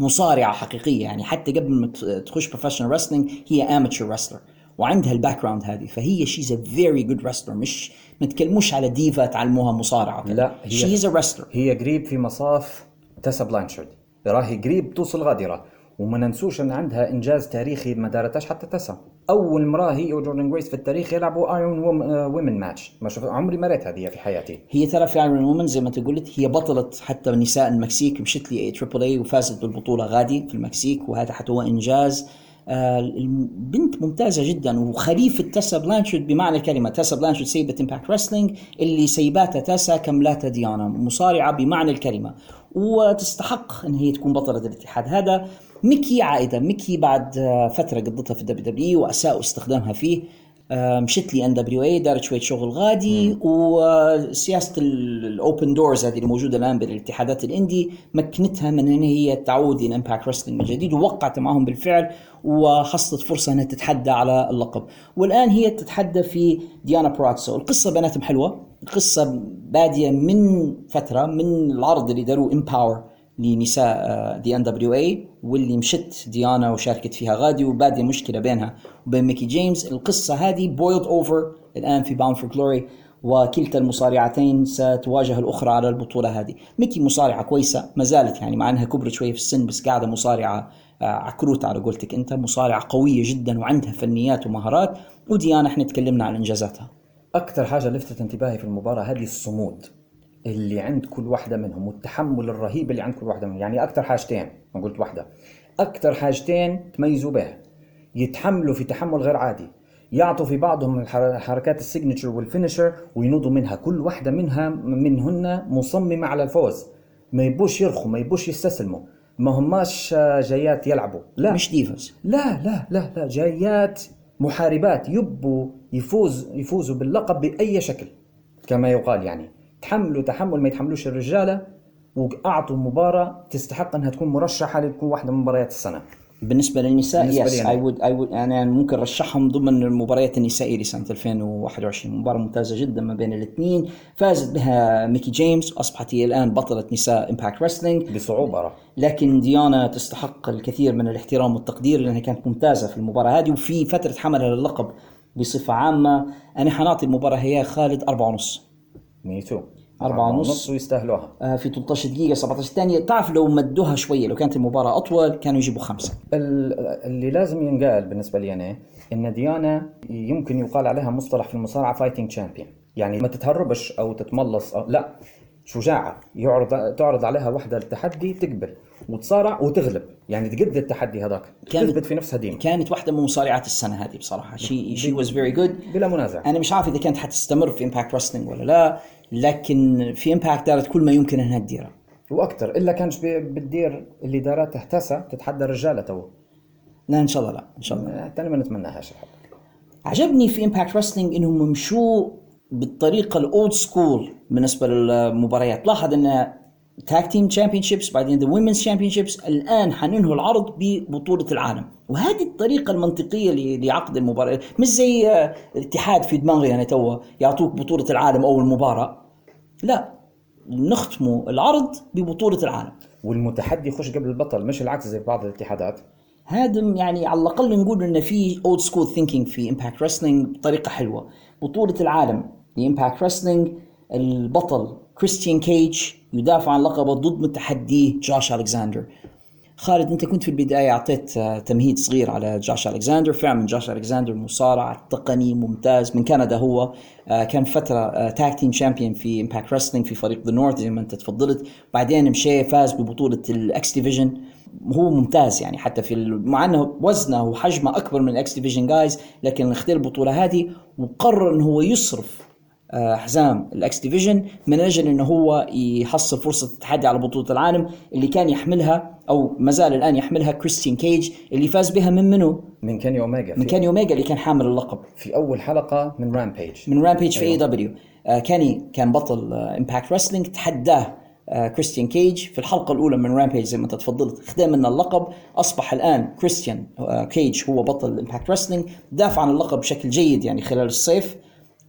مصارعة حقيقية يعني حتى قبل ما تخش professional wrestling هي amateur wrestler وعندها ال background هذه فهي she's a very good wrestler مش ما تكلموش على ديفا تعلموها مصارعة لا هي she's a wrestler هي قريب في مصاف تسا بلانشارد راهي قريب توصل غادي را وما ننسوش إن عندها إنجاز تاريخي ما دارتهاش حتى تسا. أول مرة هي وجوردن جريس في التاريخ يلعبوا Iron Woman match ما شوف عمري ما ريت هذه في حياتي. هي ترى في Iron Woman زي ما أنت قلت هي بطلة حتى نساء المكسيك مشت لي Triple A وفازت بالبطولة غادي في المكسيك وهذا حتى هو إنجاز. البنت ممتازة جدا وخليفة تاسا بلانشارد بمعنى الكلمة تاسا بلانشارد سيبت Impact Wrestling اللي سيباتها تاسا كملاتها ديانا مصارعة بمعنى الكلمة. وتستحق إن هي تكون بطلة الاتحاد هذا. ميكي عائدة ميكي بعد آه، فترة قضتها في ال WWE وأساءوا استخدامها فيه. آه، مشت لي NWA دارت شوية شغل غادي وسياسه ال open doors هذه اللي موجودة الآن بالاتحادات ال indie مكنتها من إن هي تعود إلى Impact Wrestling من جديد ووقعت معهم بالفعل وحصلت فرصة إنها تتحدى على اللقب. والآن هي تتحدى في ديانا براتسو. القصة بيناتهم حلوة القصة بادية من فترة من العرض اللي داروه Empowerrr لنساء the NWA واللي مشت ديانا وشاركت فيها غادي وبادية مشكلة بينها وبين ميكي جيمس. القصة هذه boiled over الآن في Bound for Glory وكلتا المصارعتين ستواجه الأخرى على البطولة هذه. ميكي مصارعة كويسة ما زالت يعني مع إنها كبرت شوية في السن بس قاعدة مصارعة آه، عكروت على قولتك أنت. مصارعة قوية جدا وعندها فنيات ومهارات. وديانا إحنا تكلمنا عن إنجازاتها. أكثر حاجة لفتت انتباهي في المباراة هذه الصمود. اللي عند كل واحدة منهم والتحمل الرهيب اللي عند كل واحدة منهم. يعني أكثر حاجتين ما قلت واحدة. أكثر حاجتين تميزوا بها. يتحملوا في تحمل غير عادي. يعطوا في بعضهم حركات ال signature وال finisher وينوضوا منها. كل واحدة منها منهن مصممة على الفوز. ما يبوش يرخوا ما يبوش يستسلموا. ما هماش آه، جايات يلعبوا. لا. مش divas لا لا لا لا. جايات محاربات يبوا يفوز يفوزوا باللقب بأي شكل. كما يقال يعني. تحملوا تحمل ما يتحملوش الرجالة وأعطوا مباراة تستحق أنها تكون مرشحة لتكون واحدة من مباريات السنة. بالنسبة للنساء yes. I would I would أنا ممكن رشحهم ضمن المباريات النسائية لسنه 2021 مباراة ممتازة جدا ما بين الاثنين. فازت بها ميكي جيمس واصبحت هي الآن بطلة نساء Impact Wrestling بصعوبة. راح لكن ديانا تستحق الكثير من الاحترام والتقدير لأنها كانت ممتازة في المباراة هذه وفي فترة حملها للقب بصفة عامة. أنا حنعطي المباراة هي خالد أربعة ونص. me too أربعة ونص. ويستاهلوها. آه، في 13 دقيقة 17 ثانية. تعرف لو مدوها شوية لو كانت المباراة أطول كانوا يجيبوا خمسة. ال- اللي لازم ينقال بالنسبة لي أنا إن ديانا يمكن يقال عليها مصطلح في المصارعة fighting champion يعني ما تتهربش أو تتملص أو لا شجاعة. يعرض تعرض عليها وحدة التحدي تقبل وتصارع وتغلب. يعني تقد التحدي هذاك. كانت- تثبت في نفسها ديما. كانت واحدة من مصارعات السنة هذه بصراحة. she she was very good بلا منازع. أنا مش عارف إذا كانت حتستمر في Impact Wrestling ولا لا. لكن في Impact دارت كل ما يمكن إنها تديره وأكثر إلا كانش بتدير اللي دارتها تسا تتحدى الرجالة تو. لا إن شاء الله لا إن شاء الله. أنا ما نتمناهاش. الحق عجبني في Impact Wrestling إنهم مشوا بالطريقة ال old school بالنسبة للمباريات. لاحظ إن tag team championships بعدين the women's championships الآن حننهوا العرض ببطولة العالم. وهذه الطريقة المنطقية لعقد المباراة مش زي آه، الاتحاد في دماغي أنا توا يعطوك بطولة العالم اول مباراه لا نختموا العرض ببطولة العالم. والمتحدي يخش قبل البطل مش العكس زي بعض الاتحادات. هذا يعني على الأقل نقول إن في old school thinking في Impact Wrestling بطريقة حلوة. بطولة العالم ل Impact Wrestling البطل كريستيان كيج يدافع عن لقبة ضد متحديه جوش ألكساندر. خالد أنت كنت في البداية أعطيت آه، تمهيد صغير على جوش ألكساندر. فعلا جوش ألكساندر مصارع تقني ممتاز. من كندا هو آه، كان فترة tag team champion في Impact Wrestling في فريق The North زي ما أنت تفضلت. بعدين مشي فاز ببطولة ال X Division هو ممتاز يعني حتى في مع إنه وزنه وحجمه أكبر من ال X Division guys لكن اختار البطولة هذه وقرر انه هو يصرف حزام ال X Division من أجل إنه هو يحصل فرصة التحدي على بطولة العالم اللي كان يحملها أو ما زال الآن يحملها كريستيان كيج اللي فاز بها من منو؟ من كيني اوميجا من كاني اوميجا اللي كان حامل اللقب. في أول حلقة من Rampage من Rampage في AEW كيني كان بطل Impact Wrestling تحداه آه، كريستيان كيج. في الحلقة الأولى من Rampage زي ما أنت تفضلت خذا منه اللقب. أصبح الآن كريستيان آه، كيج هو بطل Impact Wrestling دافع عن اللقب بشكل جيد يعني خلال الصيف.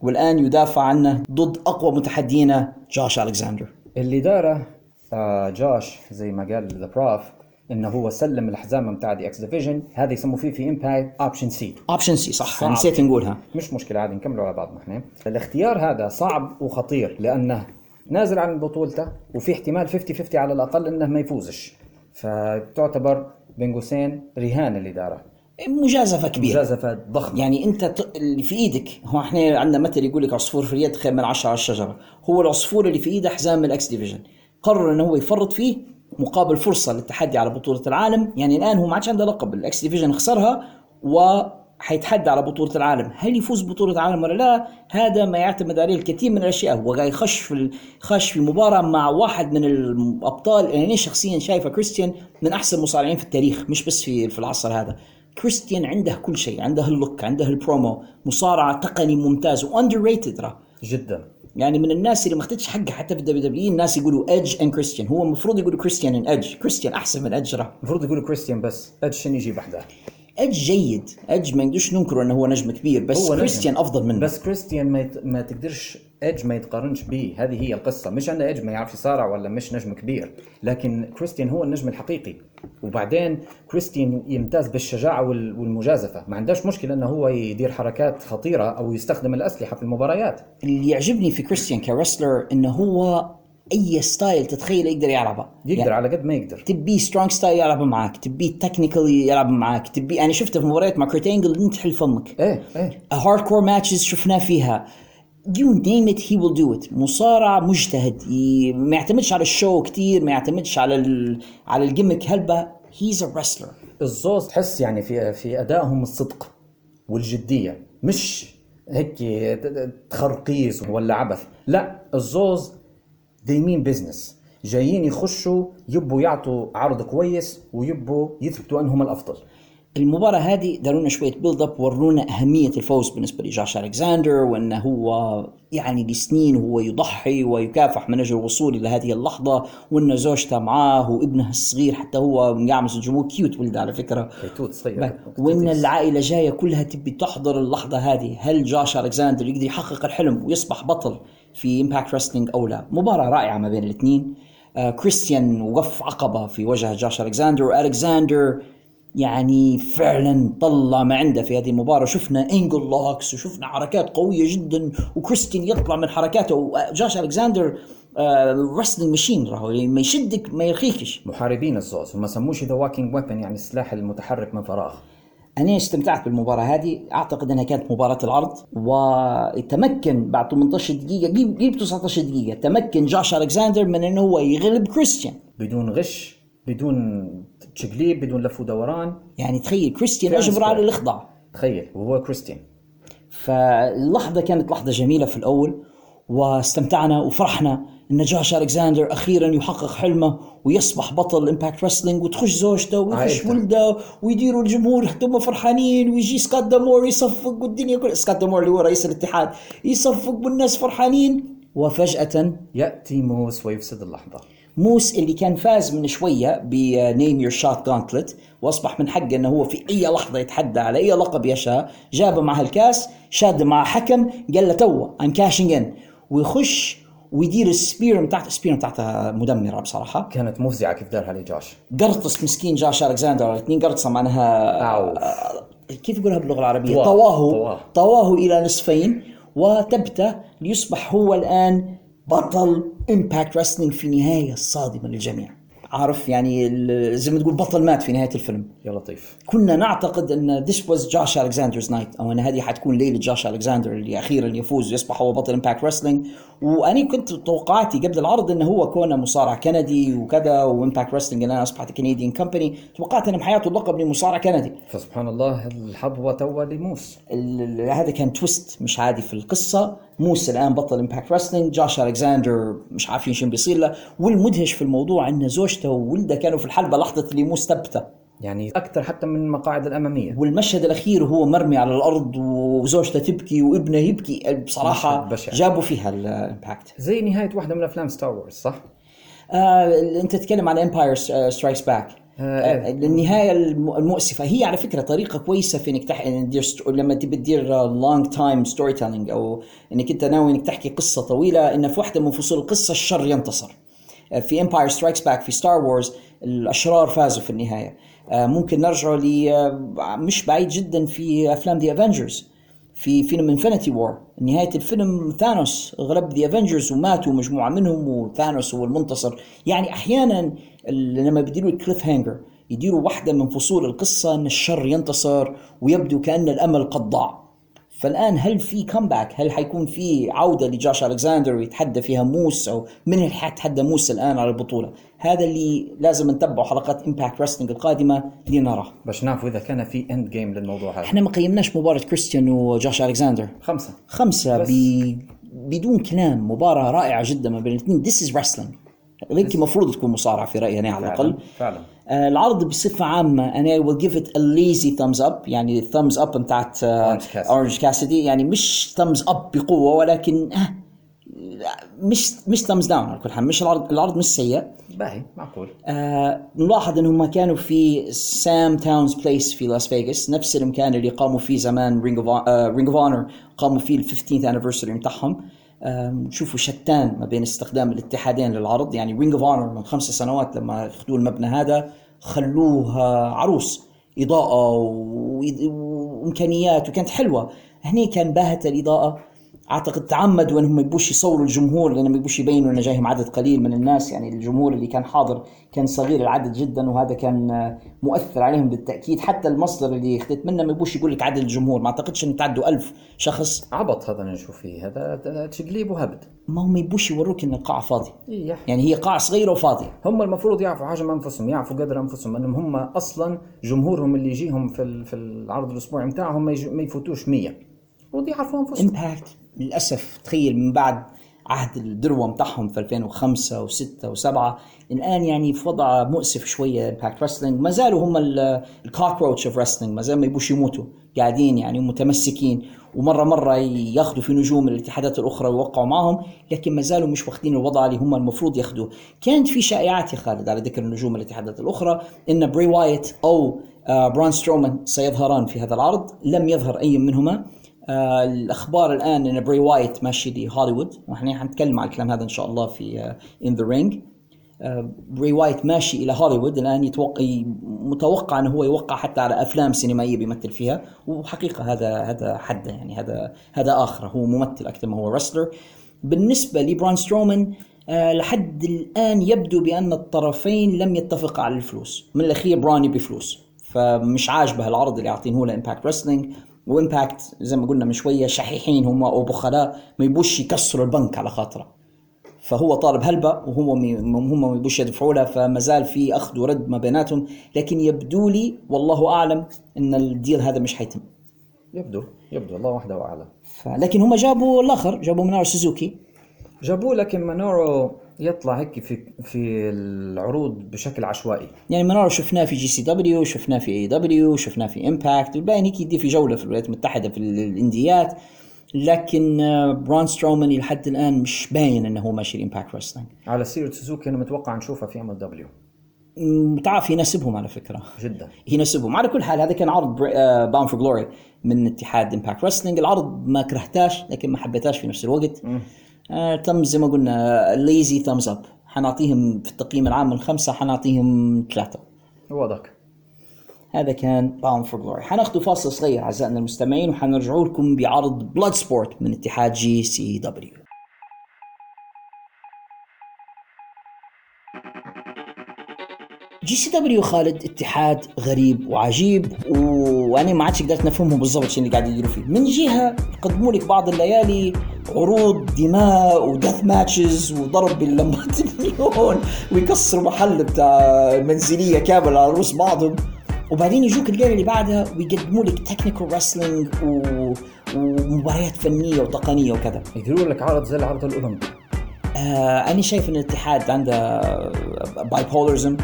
والآن يدافع عنه ضد أقوى متحديه جوش الكساندر اللي داره آه جوش زي ما قال the prof إنه هو سلم الحزام بتاع the X Division هذا يسموه فيه في Impact option C option C صح. نسيت نقولها. مش مشكلة عادي نكملوا على بعض نحن الاختيار هذا صعب وخطير لأنه نازل عن بطولته وفي احتمال 50 50 على الأقل إنه ما يفوزش. فتعتبر بين قوسين رهان اللي داره. مجازفة كبيرة. مجازفة ضخمة. يعني أنت ت- اللي في إيدك هو إحنا عندنا مثل يقول لك عصفور في اليد خير من عشرة على الشجرة. هو العصفور اللي في إيده حزام ال X Division. قرر إنه هو يفرط فيه مقابل فرصة للتحدي على بطولة العالم. يعني الآن هو ما عادش عنده لقب. ال X Division خسرها وحيتحدى على بطولة العالم. هل يفوز ببطوله العالم ولا لا؟ هذا ما يعتمد عليه الكثير من الأشياء. هو قاعد يخش في خش في مباراة مع واحد من الأبطال. يعني أنا شخصيا شايفة كريستيان من أحسن المصارعين في التاريخ مش بس في في العصر هذا. كريستيان عنده كل شيء عنده ال look عنده البرومو مصارع تقني ممتاز و underrated راه. جدا. يعني من الناس اللي ما اخذتش حقها حتى في ال WW الناس يقولوا ايدج ان كريستيان هو المفروض يقولوا كريستيان ان ايدج كريستيان أحسن من ايدج المفروض يقولوا كريستيان بس. ادج شنو يجي بحده ايدج جيد. ايدج ما نقدرش ننكر إنه هو نجم كبير بس هو نجم. كريستيان أفضل منه. بس كريستيان ما, يت... ما تقدرش ايدج ما يتقارنش به. هذه هي القصة. مش أن ايدج ما يعرف يصارع ولا مش نجم كبير لكن كريستيان هو النجم الحقيقي. وبعدين كريستيان يمتاز بالشجاعة وال... والمجازفة. ما عندهش مشكلة إنه هو يدير حركات خطيرة أو يستخدم الأسلحة في المباريات. اللي يعجبني في كريستيان ك wrestler إنه هو أي style تتخيله يقدر يلعبها يقدر يعني على قد ما يقدر. تبي strong style يلعب معك تبي technical يلعب معك تبي أنا شفته في مباريات مع كيرت انجل إنت حل فمك. إيه إيه. hardcore matches شفناه فيها. you name it he will do it مصارع مجتهد. ي- ما يعتمدش على ال show كتير ما يعتمدش على ال... على ال gimmick هلبة. he's a wrestler الزوز تحس يعني في في أدائهم الصدق والجدية. مش هيك تخرقيز ولا عبث. لا الزوز mean business. جايين يخشوا يبوا يعطوا عرض كويس ويبوا يثبتوا أنهم الأفضل. المباراة هذه دارونا شوية build up ورونا أهمية الفوز بالنسبة لجاش ألكساندر وأنه هو يعني لسنين هو يضحي ويكافح من أجل الوصول إلى هذه اللحظة وأن زوجته معاه وابنه الصغير حتى هو مقعمز الجمهور. cute ولد على فكرة. كتكوت صغير. وأن العائلة جاية كلها تبي تحضر اللحظة هذه. هل جاش ألكساندر يقدر يحقق الحلم ويصبح بطل؟ في Impact Wrestling أو لا مباراة رائعة ما بين الاثنين. آه كريستيان وقف عقبة في وجه جاش ألكساندر. والكساندر يعني فعلا طلع ما عنده في هذه المباراة. شفنا ankle locks وشفنا حركات قوية جدا وكريستيان يطلع من حركاته. وجاش ألكساندر رسلينج ماشين راهو يعني ما يشدك ما يرخيكش. محاربين الزوز هم سموش ذا واكينج ويبن يعني السلاح المتحرك من فراغ. أنا استمتعت بالمباراة هذه. أعتقد أنها كانت مباراة العرض وتمكن بعد 18 دقيقة قريب قريب 19 دقيقة تمكن جاش الكساندر من إنه هو يغلب كريستيان. بدون غش بدون تشقليب بدون لف ودوران. يعني تخيل كريستيان اجبر على صحيح. الإخضاع. تخيل وهو كريستيان. فاللحظة كانت لحظة جميلة في الأول واستمتعنا وفرحنا. إن جوش ألكساندر أخيرا يحقق حلمه ويصبح بطل Impact Wrestling وتخش زوجته ويخش. ولده ويديروا الجمهور هم فرحانين ويجي سكوت دامور يصفق والدنيا كلها. سكوت دامور اللي هو رئيس الاتحاد يصفق والناس فرحانين. وفجأة يأتي موس ويفسد اللحظة. موس اللي كان فاز من شوية ب name your shot gauntlet وأصبح من حقه إنه هو في أي لحظة يتحدى على أي لقب يشاء. جاب معه الكاس شاده مع حكم قال له تو I'm cashing in ويخش ويدير ال spear بتاعته ال spear بتاعته مدمرة بصراحة. كانت مفزعة كيف دارها لجوش قرطس مسكين جاش الكساندر الاثنين قرطسة معناها أو. كيف يقولها باللغة العربية؟ طواه. طواه طواه. طواه إلى نصفين وثبته ليصبح هو الآن بطل Impact Wrestling في نهاية صادمة للجميع. عارف يعني زي ما تقول بطل مات في نهاية الفيلم. يا لطيف. كنا نعتقد إن this was جوش Alexander's night أو إن هذه حتكون ليلة جوش الكساندر اللي أخيرا يفوز ويصبح هو بطل Impact Wrestling وأنا كنت توقعاتي قبل العرض إنه هو كونه مصارع كندي وكذا و Impact Wrestling الان أصبحت Canadian company توقعت إنه بحياته اللقب لمصارع كندي. فسبحان الله اعطوه توا لموس. هذا كان twist مش عادي في القصة. موسى الآن بطل Impact Wrestling جوش ألكساندر مش عارفين شو بيصير له. والمدهش في الموضوع إن زوجته وولده كانوا في الحلبة لحظة اللي موس ثبته يعني أكثر حتى من المقاعد الأمامية. والمشهد الأخير وهو مرمي على الأرض وزوجته تبكي وابنه يبكي. بصراحة. جابوا فيها ال Impact زي نهاية واحدة من أفلام Star Wars صح؟ آه أنت تتكلم عن Empire Strikes Back. النهاية الم- المؤسفة. هي على فكرة طريقة كويسة في إنك تح... إن تدير ست... لما تبي تدير long term storytelling أو إنك أنت ناوي إنك تحكي قصة طويلة إن في واحدة من فصول القصة الشر ينتصر. آه، في Empire Strikes Back في Star Wars الأشرار فازوا في النهاية. ممكن نرجع ل آه، مش بعيد جدا في أفلام The Avengers في فيلم Infinity War نهاية الفيلم ثانوس غلب The Avengers وماتوا مجموعة منهم وثانوس هو المنتصر. يعني أحيانا ال- لما بيديروا ال cliffhanger يديروا واحدة من فصول القصة أن الشر ينتصر ويبدو كأن الأمل قد ضاع. فالآن هل في comeback هل حيكون في عودة لجاش ألكساندر ويتحدى فيها موس أو من اللي حيتحدى موس الآن على البطولة؟ هذا اللي لازم نتبعه حلقات Impact Wrestling القادمة لنراه باش نعرفوا إذا كان في endgame للموضوع هذا. إحنا ما قيمناش مباراة كريستيان وجاش ألكساندر. خمسة. بس. ب... بدون كلام. مباراة رائعة جدا ما بين الاثنين. This is wrestling. هيكي المفروض تكون مصارعة في رأيي أنا على الأقل. فعلا. آه العرض بصفة عامة أنا will give it a lazy thumbs up يعني thumbs up بتاعت Cassidy. أورنج كاسيدي يعني مش thumbs up بقوة ولكن آه مش مش thumbs down على كل حال مش العرض العرض مش سيء. باهي معقول. آه نلاحظ إنهم كانوا في Sam's Town place في لاس فيغاس نفس المكان اللي قاموا فيه زمان Ring of Ring of Honor قاموا فيه ال 15th anniversary بتاعهم. آه شوفوا شتان ما بين استخدام الاتحادين للعرض. يعني Ring of Honor من خمس سنوات لما اخذوا المبنى هذا خلوه عروس إضاءة وإمكانيات وكانت حلوة. هني كان باهت الإضاءة أعتقد تعمدوا إنهم يبوش يصوروا الجمهور لأنهم يبوش يبينوا انه جايهم عدد قليل من الناس. يعني الجمهور اللي كان حاضر كان صغير العدد جدا وهذا كان آه، مؤثر عليهم بالتأكيد. حتى المصدر اللي اخذت منه ما يبوش يقول لك عدد الجمهور. ما أعتقدش إن تعدوا ألف شخص. عبط هذا اللي نشوف فيه. هذا تقليب وهبد. ما هم يبوش يوروك إن القاعه فاضيه إيه. يعني هي قاعه صغيره وفاضيه هم المفروض يعرفوا حاجة من أنفسهم يعرفوا قدر أنفسهم إنهم هم أصلا جمهورهم اللي يجيهم في في العرض الأسبوعي بتاعهم ما, ما يفوتوش 100 المفروض يعرفوا أنفسهم. Impact للأسف تخيل من بعد عهد الذروه بتاعهم في 2005 و6 و7 الآن يعني في وضع مؤسف شوية Impact Wrestling ما زالوا هم ال cockroach of wrestling ما زالوا ما يبوش يموتوا قاعدين يعني متمسكين ومرة مرة ياخذوا في نجوم الاتحادات الأخرى ويوقعوا معهم لكن ما زالوا مش واخدين الوضع اللي هم المفروض ياخذوه كانت في شائعات يا خالد على ذكر النجوم الاتحادات الأخرى إن بري وايت أو آه، بران سترومان سيظهران في هذا العرض لم يظهر أي منهما. الأخبار الآن إن بري وايت ماشي لهوليوود وإحنا حنتكلم على الكلام هذا إن شاء الله في In the Ring بري وايت ماشي إلى هوليوود. الآن يتوقع متوقع إنه هو يوقع حتى على أفلام سينمائية بيمثل فيها. وحقيقة هذا هذا حده يعني هذا هذا آخر. هو ممثل أكثر ما هو wrestler بالنسبة لبرون سترومان آه، لحد الآن يبدو بأن الطرفين لم يتفقا على الفلوس. من الأخير براون يبي فلوس. فمش عاجبه العرض اللي عاطينه له Impact Wrestling و Impact زي ما قلنا من شوية شحيحين هم أو بخلاء ما يبوش يكسروا البنك على خاطره. فهو طالب هلبة وهو هم ما يبوش يدفعوا له فما زال في أخذ ورد ما بيناتهم. لكن يبدو لي والله أعلم إن ال deal هذا مش حيتم. يبدو يبدو الله وحده أعلم. لكن هم جابوا الآخر جابوا مينورو سوزوكي. جابوه لكن مينورو يطلع هيك في في العروض بشكل عشوائي. يعني مينورو شفناه في GCW شفناه في AEW شفناه في Impact الباقي هيك يدي في جولة في الولايات المتحدة في الإنديات. لكن آه، برون سترومان لحد الآن مش باين إنه هو ماشي ال Impact Wrestling على سيرة سوزوكي أنا متوقع نشوفها في MLW تعرف يناسبهم على فكرة. جدا. يناسبهم. على كل حال هذا كان عرض Bound for Glory من اتحاد Impact Wrestling العرض ما كرهتاش لكن ما حبيتهاش في نفس الوقت. آه تم زي ما قلنا lazy thumbs up حنعطيهم في التقييم العام من خمسه حنعطيهم ثلاثة. واضح. هذا كان Bound for Glory حناخذ فاصل صغير أعزائنا المستمعين وحنرجعوا لكم بعرض Bloodsport من اتحاد GCW GCW خالد اتحاد غريب وعجيب وأنا ما عادش قدرت نفهمه بالضبط شو اللي قاعد يديروا فيه. من جهة يقدموا لك بعض الليالي عروض دماء و death matches وضرب باللمبات النيون ويكسروا محل بتاع منزلية كاملة على رؤوس بعضهم. وبعدين يجوك الليلة اللي بعدها ويقدموا لك technical wrestling. ومباريات فنية وتقنية وكذا. يديروا لك عرض زي العرض الأولمبي. آه أنا شايف إن الاتحاد عنده bipolarism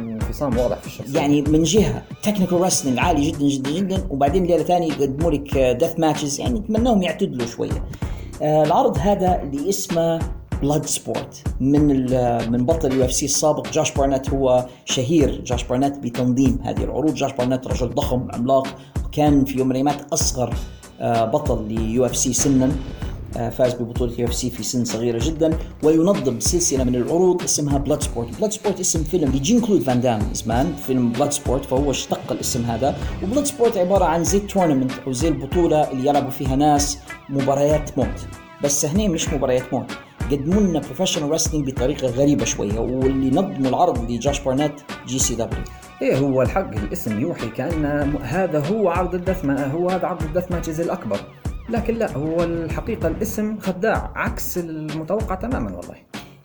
انفصام واضح في الشخصية. يعني من جهة technical wrestling عالي جدا جدا جدا وبعدين ليلة ثانية يقدموا لك death matches يعني نتمناهم يعتدلوا شوية. آه العرض هذا اللي اسمه Bloodsport من من بطل ال UFC السابق جاش بارنت هو شهير جاش بارنت بتنظيم هذه العروض. جاش بارنت رجل ضخم عملاق وكان في يوم من الأيام أصغر آه، بطل ال UFC سنا. آه، فاز ببطولة UFC في سن صغيرة جدا وينظم سلسلة من العروض اسمها Bloodsport، Bloodsport اسم فيلم لجين كلود فان دام زمان فيلم Bloodsport فهو اشتق الاسم هذا، و Bloodsport عبارة عن زي ال tournament أو زي البطولة اللي يلعبوا فيها ناس مباريات موت، بس هني مش مباريات موت، قدموا لنا professional wrestling بطريقة غريبة شوية واللي نظموا العرض لجوش بارنت GCW. إيه هو الحق الاسم يوحي كأن هذا هو عرض ال death ما هو هذا عرض ال death matches الأكبر. لكن لا هو الحقيقة الاسم خداع عكس المتوقع تماما والله.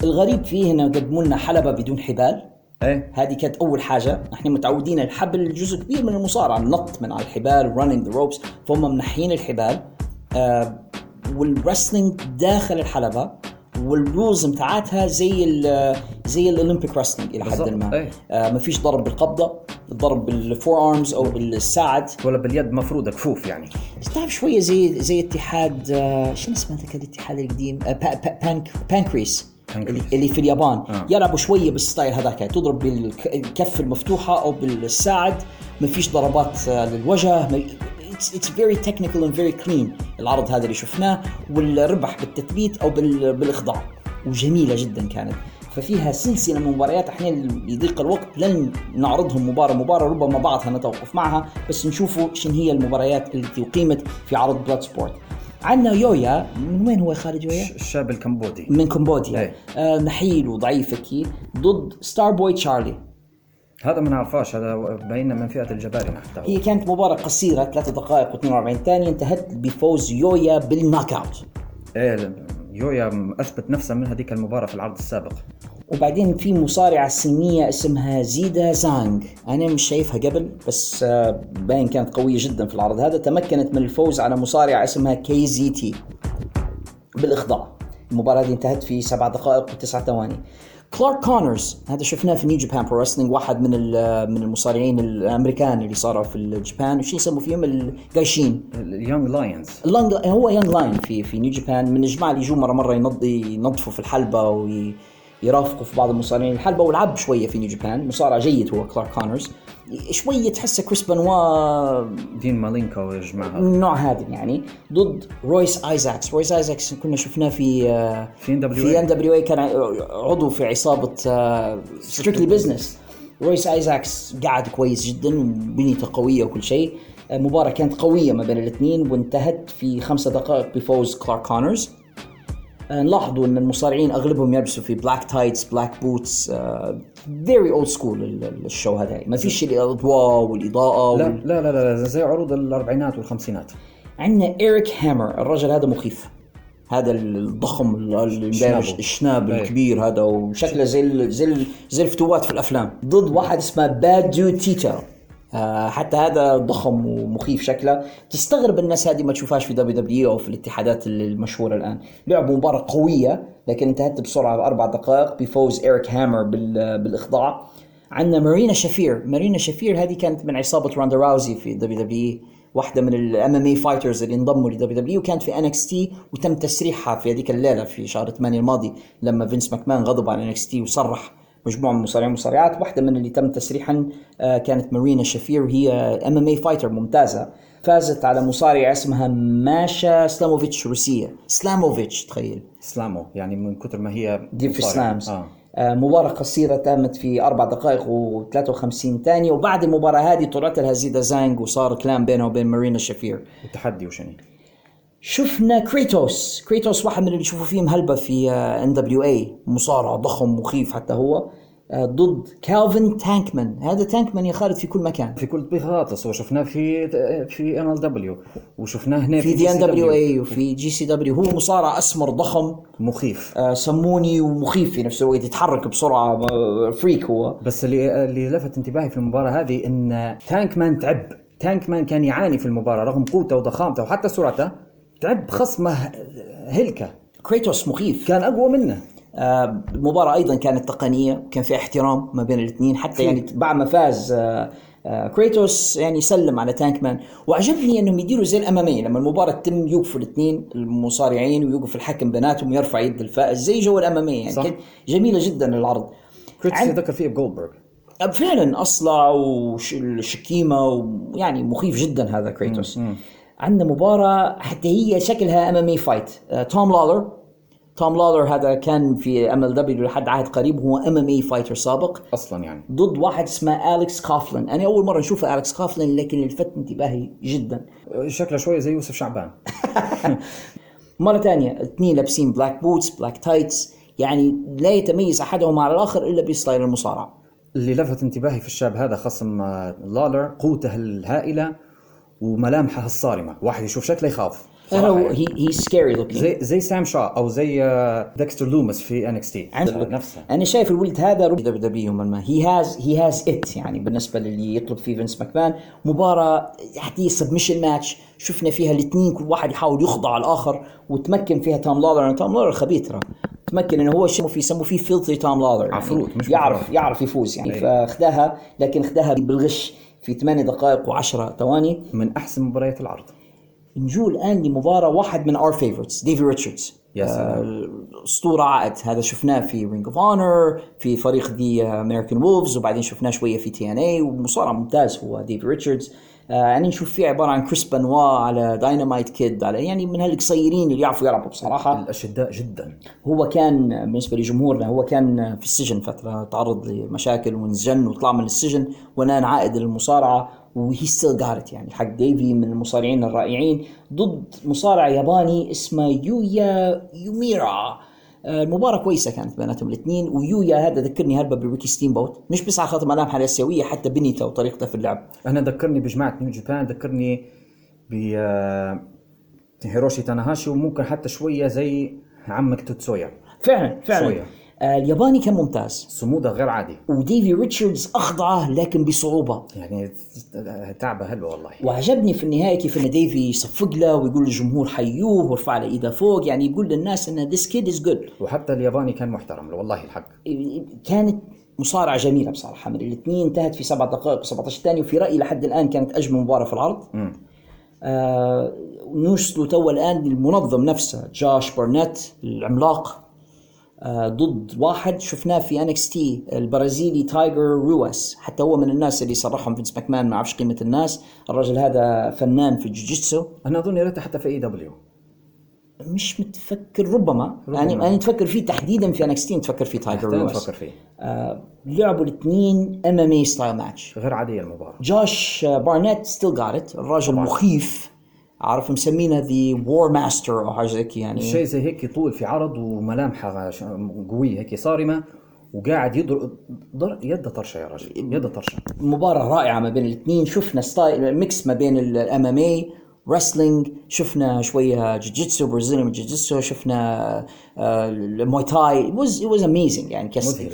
الغريب فيه إنه قدموا لنا حلبة بدون حبال. إيه. هذه كانت أول حاجة. نحن متعودين الحبل جزء كبير من المصارعة النط من على الحبال running the ropes فهم منحين الحبال. آه وال wrestling داخل الحلبة. وال rules بتاعتها زي ال زي ال Olympic wrestling إلى حد ما. أي. آه ما فيش ضرب بالقبضة الضرب بال forearms أو بالساعد. ولا باليد مفروضة كفوف يعني. تعرف شوية زي زي اتحاد آه شو اسمه ذاك الاتحاد القديم آه با با بانك Pancrase. اللي, في اليابان. آه. يلعبوا شوية بال style هذاك يعني تضرب بالكف المفتوحة أو بالساعد. ما فيش ضربات آه، للوجه it's it's very technical and very clean العرض هذا اللي شفناه والربح بالتثبيت أو بال- بالإخضاع. وجميلة جدا كانت. ففيها سلسلة من مباريات أحيانا لضيق الوقت لن نعرضهم مباراة مباراة ربما بعضها نتوقف معها بس نشوفوا شن هي المباريات التي أقيمت في عرض Bloodsport عندنا يويا. من وين هو خارج يويا؟ الشاب الكمبودي. من كمبوديا. أي. آه نحيل وضعيف هيك. ضد Starboy Charlie هذا ما نعرفاش هذا باين من فئة الجبارنة حتى هي. كانت مباراة قصيرة 3 دقائق و42 ثانية انتهت بفوز يويا بال knockout إيه يويا أثبت نفسه من هذيك المباراة في العرض السابق. وبعدين في مصارعة صينية اسمها زيدا زانغ. أنا مش شايفها قبل بس آه، باين كانت قوية جدا في العرض. هذا تمكنت من الفوز على مصارعة اسمها KZT بالإخضاع. المباراة دي انتهت في سبع دقائق وتسعة ثواني. كلارك كونرز هذا شفناه في New Japan Pro Wrestling واحد من من المصارعين الأمريكان اللي صاروا في ال Japan وش يسموا فيهم؟ ال gaijin ال young lions هو young lion في في New Japan من الجماعة اللي يجوا مرة مرة ينظفوا في الحلبة وي يرافقه في بعض المصارعين. الحلبة ولعب شوية في New Japan مصارع جيد هو كلارك كونرز شوية تحسه كريس بنوا دين مالينكا من النوع هذا يعني. ضد رويس آيزاكس. رويس آيزاكس كنا شفناه في آه، في NWA. في NWA كان عضو في عصابة Strictly Business رويس آيزاكس قعد كويس جدا وبنيته قوية وكل شيء. آه، مباراة كانت قوية ما بين الاثنين وانتهت في خمسة دقائق بفوز كلارك كونرز آه، نلاحظوا إن المصارعين أغلبهم يلبسوا في black tights black boots very old school ال show هذا يعني. ما فيش الإضواء والإضاءة لا وال... لا لا لا زي عروض الأربعينات والخمسينات. عندنا إيريك هامر الرجل هذا مخيف. هذا الضخم. الشناب أي. الكبير هذا وشكله زي ال- زي ال- زي الفتوات في الأفلام. ضد واحد اسمه Bad Dude Tito آه حتى هذا ضخم ومخيف شكله. تستغرب الناس هذه ما تشوفهاش في WWE أو في الاتحادات المشهورة الآن. لعبوا مباراة قوية لكن انتهت بسرعة بأربع دقائق بفوز إيريك هامر بال- بالإخضاع. عندنا مارينا شافير مارينا شافير هذه كانت من عصابة روندا راوزي في WWE واحدة من ال MMA fighters اللي انضموا ل WWE وكانت في NXT وتم تسريحها في هذيك الليلة في شهر 8 الماضي لما فينس ماكمان غضب على NXT وسرح مجموعة من المصارعين والمصارعات. واحدة من اللي تم تسريحا آه، كانت مارينا شافير وهي MMA fighter ممتازة. فازت على مصارعة اسمها ماشا سلاموفيتش روسية. سلاموفيتش تخيل. سلامو يعني من كثر ما هي دي في مصارعة. slams. آه. آه. مباراة قصيرة تمت في أربع دقائق و53 ثانية. وبعد المباراة هذه طلعت لها زيدا زانج وصار كلام بينها وبين مارينا شافير وتحدي وشني شفنا كريتوس كريتوس واحد من اللي يشوفوا فيه هلبة في NWA مصارع ضخم مخيف حتى هو آه ضد كالفن تانكمان هذا تانكمان يا خالد في كل مكان. في كل بغاطس وشفناه في في MLW وشفناه هنا في دي NWA وفي GCW هو مصارع أسمر ضخم. مخيف. آه سموني ومخيف في نفس الوقت. يتحرك بسرعة آه، freak هو. بس اللي اللي لفت انتباهي في المباراة هذه إن تانك مان تعب. تانك مان كان يعاني في المباراة رغم قوته وضخامته وحتى سرعته. تعب خصمه هلكه كريتوس مخيف. كان أقوى منه. آه، المباراة أيضا كانت تقنية وكان في احترام ما بين الاثنين حتى يعني بعد ما فاز آه، آه، كريتوس يعني سلم على تانك مان وعجبني أنهم يديروا زي ال MMA لما المباراة تتم يوقفوا الاثنين المصارعين ويوقف الحكم بيناتهم ويرفع يد الفائز زي جو ال MMA يعني صح. كانت جميلة جدا العرض. كريتوس يذكر فيه بجولدبرغ فعلا أصلع وشكيمه ويعني مخيف جدا هذا كريتوس. عندنا مباراة حتى هي شكلها MMA fight آه، توم لالر توم لالر هذا كان في MLW لحد عهد قريب هو MMA fighter سابق. أصلا يعني. ضد واحد اسمه اليكس كافلن أنا أول مرة نشوف اليكس كافلن لكن اللي لفت انتباهي جدا. شكله شوية زي يوسف شعبان. مرة ثانية اثنين لابسين black boots black tights يعني لا يتميز أحدهم على الآخر إلا ب style المصارعة. اللي لفت انتباهي في الشاب هذا خصم آه، لالر قوته الهائلة. وملامحه الصارمة. واحد يشوف شكله يخاف. أنا يعني. هي هي scary looking زي زي Samoa أو زي آه، ديكستر لومس في NXT عندك. نفسها أنا شايف الولد هذا دبليو دبليو ما. هي هاز هي هاز ات يعني بالنسبة للي يطلب فيه فينس ماكمان مباراة حتى submission match شفنا فيها الاثنين كل واحد يحاول يخضع الآخر وتمكن فيها توم لالر توم لالر خبيث ترى. تمكن إنه هو شيء في يسموه فيه filthy توم لالر عفروت، مش يعرف. يعرف يفوز يعني. أي. فأخذها لكن أخذها بالغش. في 8 دقائق و10 ثواني. من أحسن مباريات العرض. نجو الآن لمباراة واحد من our favorites ديفي ريتشاردز أسطورة عائد. هذا شفناه في Ring of Honor في فريق The American Wolves وبعدين شفناه شوية في TNA ومصارع ممتاز هو ديفي ريتشاردز آه يعني نشوف فيه عبارة عن كريس بنوا على داينامايت كيد على يعني من هالقصيرين اللي يعرفوا يلعبوا بصراحة. الأشداء جدا. هو كان بالنسبة لجمهورنا هو كان في السجن فترة تعرض لمشاكل وانسجن وطلع من السجن والان عائد للمصارعة و he still got it يعني حق ديفي من المصارعين الرائعين ضد مصارع ياباني اسمه يويا يوميرا. آه، المباراة كويسة كانت بيناتهم الاثنين ويويا هذا ذكرني هلبة بريكي ستيم بوت مش بس على خاطر ملامحه الاسيويه حتى بنيته وطريقته في اللعب. أنا ذكرني بجماعة نيو جابان ذكرني ب آه، هيروشي تاناهاشي وممكن حتى شوية زي عمك توتسويا. فعلا فعلا. شوية. الياباني كان ممتاز. صموده غير عادي. وديفي ريتشاردز أخضعه لكن بصعوبة. يعني تعبه هلبة والله. وعجبني في النهاية كيف إن ديفي يصفق له ويقول للجمهور حيوه وارفع له إيده فوق يعني يقول للناس إن this kid is good وحتى الياباني كان محترم له والله الحق. كانت مصارعة جميلة بصراحة. من الاثنين انتهت في سبع دقائق و17 ثانية وفي رأيي لحد الآن كانت أجمل مباراة في العرض. آه نوصلوا توا الآن للمنظم نفسه جاش بارنيت العملاق. ضد واحد شفناه في NXT البرازيلي تايجر روس حتى هو من الناس اللي سرحهم فينس ماكمان ما أعرفش قيمة الناس. الرجل هذا فنان في الجوجيتسو. أنا أظن يا ريته حتى في AEW مش متفكر ربما, ربما. يعني أنا تفكر فيه تحديدا في NXT تفكر فيه تايجر روس نفكر فيه. آه لعبوا الاثنين MMA style match غير عادية المباراة. جوش بارنيت still got it الراجل مخيف. عارف مسمينه The Warmaster أو حاجة زي يعني. شيء زي هيك طول في عرض وملامحة قوية هيك صارمة وقاعد يضرب ضر... يده طرشة يا رجل يده طرشة. مباراة رائعة ما بين الاثنين. شفنا style mix ما بين ال MMA wrestling شفنا شوية جوجيتسو Brazilian جوجيتسو شفنا آه، الموي تاي. It was it was amazing. يعني.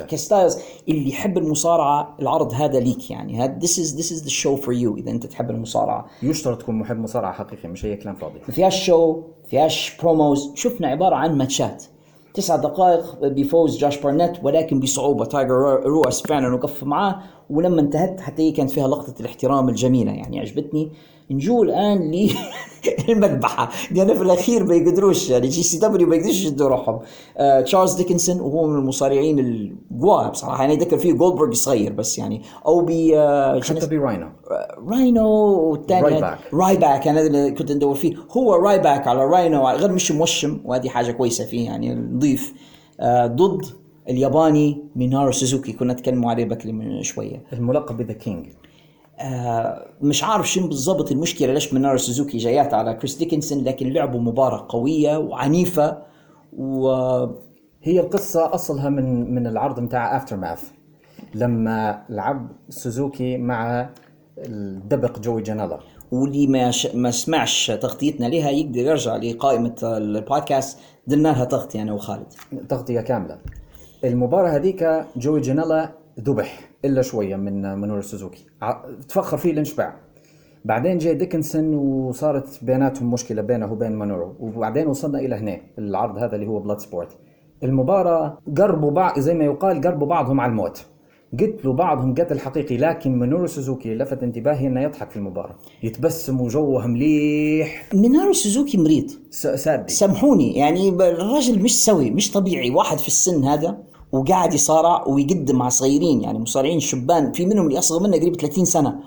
ك styles اللي يحب المصارعة العرض هذا ليك يعني. هذا this is this is the show for you. إذا أنت تحب المصارعة. يشترط تكون محب مصارعة حقيقي مش هي كلام فاضي. ما فيهاش show فيهاش promos شفنا عبارة عن ماتشات تسع دقائق بفوز جاش بارنيت ولكن بصعوبة. تايجر روس فعلا وقف معاه ولما انتهت حتى هي كانت فيها لقطة الاحترام الجميلة يعني. عجبتني. نجو الآن للمذبحة لأن في الأخير ما يقدروش يعني GCW ما يقدروش يشدوا روحهم. آه تشارلز ديكنسون وهو من المصارعين القوى بصراحة يعني أذكر فيه جولدبرغ صغير بس يعني أو ب آه حتى براينو راينو والثاني رايباك. رايباك أنا كنت ندور فيه. هو رايباك على راينو غير مش موشم وهذه حاجة كويسة فيه يعني نضيف. آه ضد الياباني مينارو سوزوكي كنا نتكلموا عليه بكري من شوية. الملقب ب The King مش عارف شنو بالضبط المشكلة ليش مينارو سوزوكي جايات على كريس ديكنسون لكن لعبوا مباراة قوية وعنيفة و هي القصة أصلها من من العرض بتاع Aftermath لما لعب سوزوكي مع الدبق جوي جانيلا واللي ما ش... ما سمعش تغطيتنا لها يقدر يرجع لقائمة البودكاست درنا لها تغطية أنا وخالد. تغطية كاملة. المباراة هذيك جوي جانيلا ذبح إلا شوية من منور سوزوكي. تفخر فيه الانشباع. بعدين جاي ديكنسون وصارت بيناتهم مشكلة بينه وبين مانورو وبعدين وصلنا إلى هنا العرض هذا اللي هو بلاد سبورت المباراة قربوا بعض زي ما يقال قربوا بعضهم على الموت. قتلوا بعضهم قتل حقيقي لكن منورو سوزوكي لفت انتباهي إنه يضحك في المباراة. يتبسم وجوه مليح. مينارو سوزوكي مريض. sadi سامحوني يعني الراجل مش سوي مش طبيعي. واحد في السن هذا وقاعد يصارع ويقدم مع صغيرين يعني مصارعين شبان في منهم اللي أصغر منه قريب 30 سنة.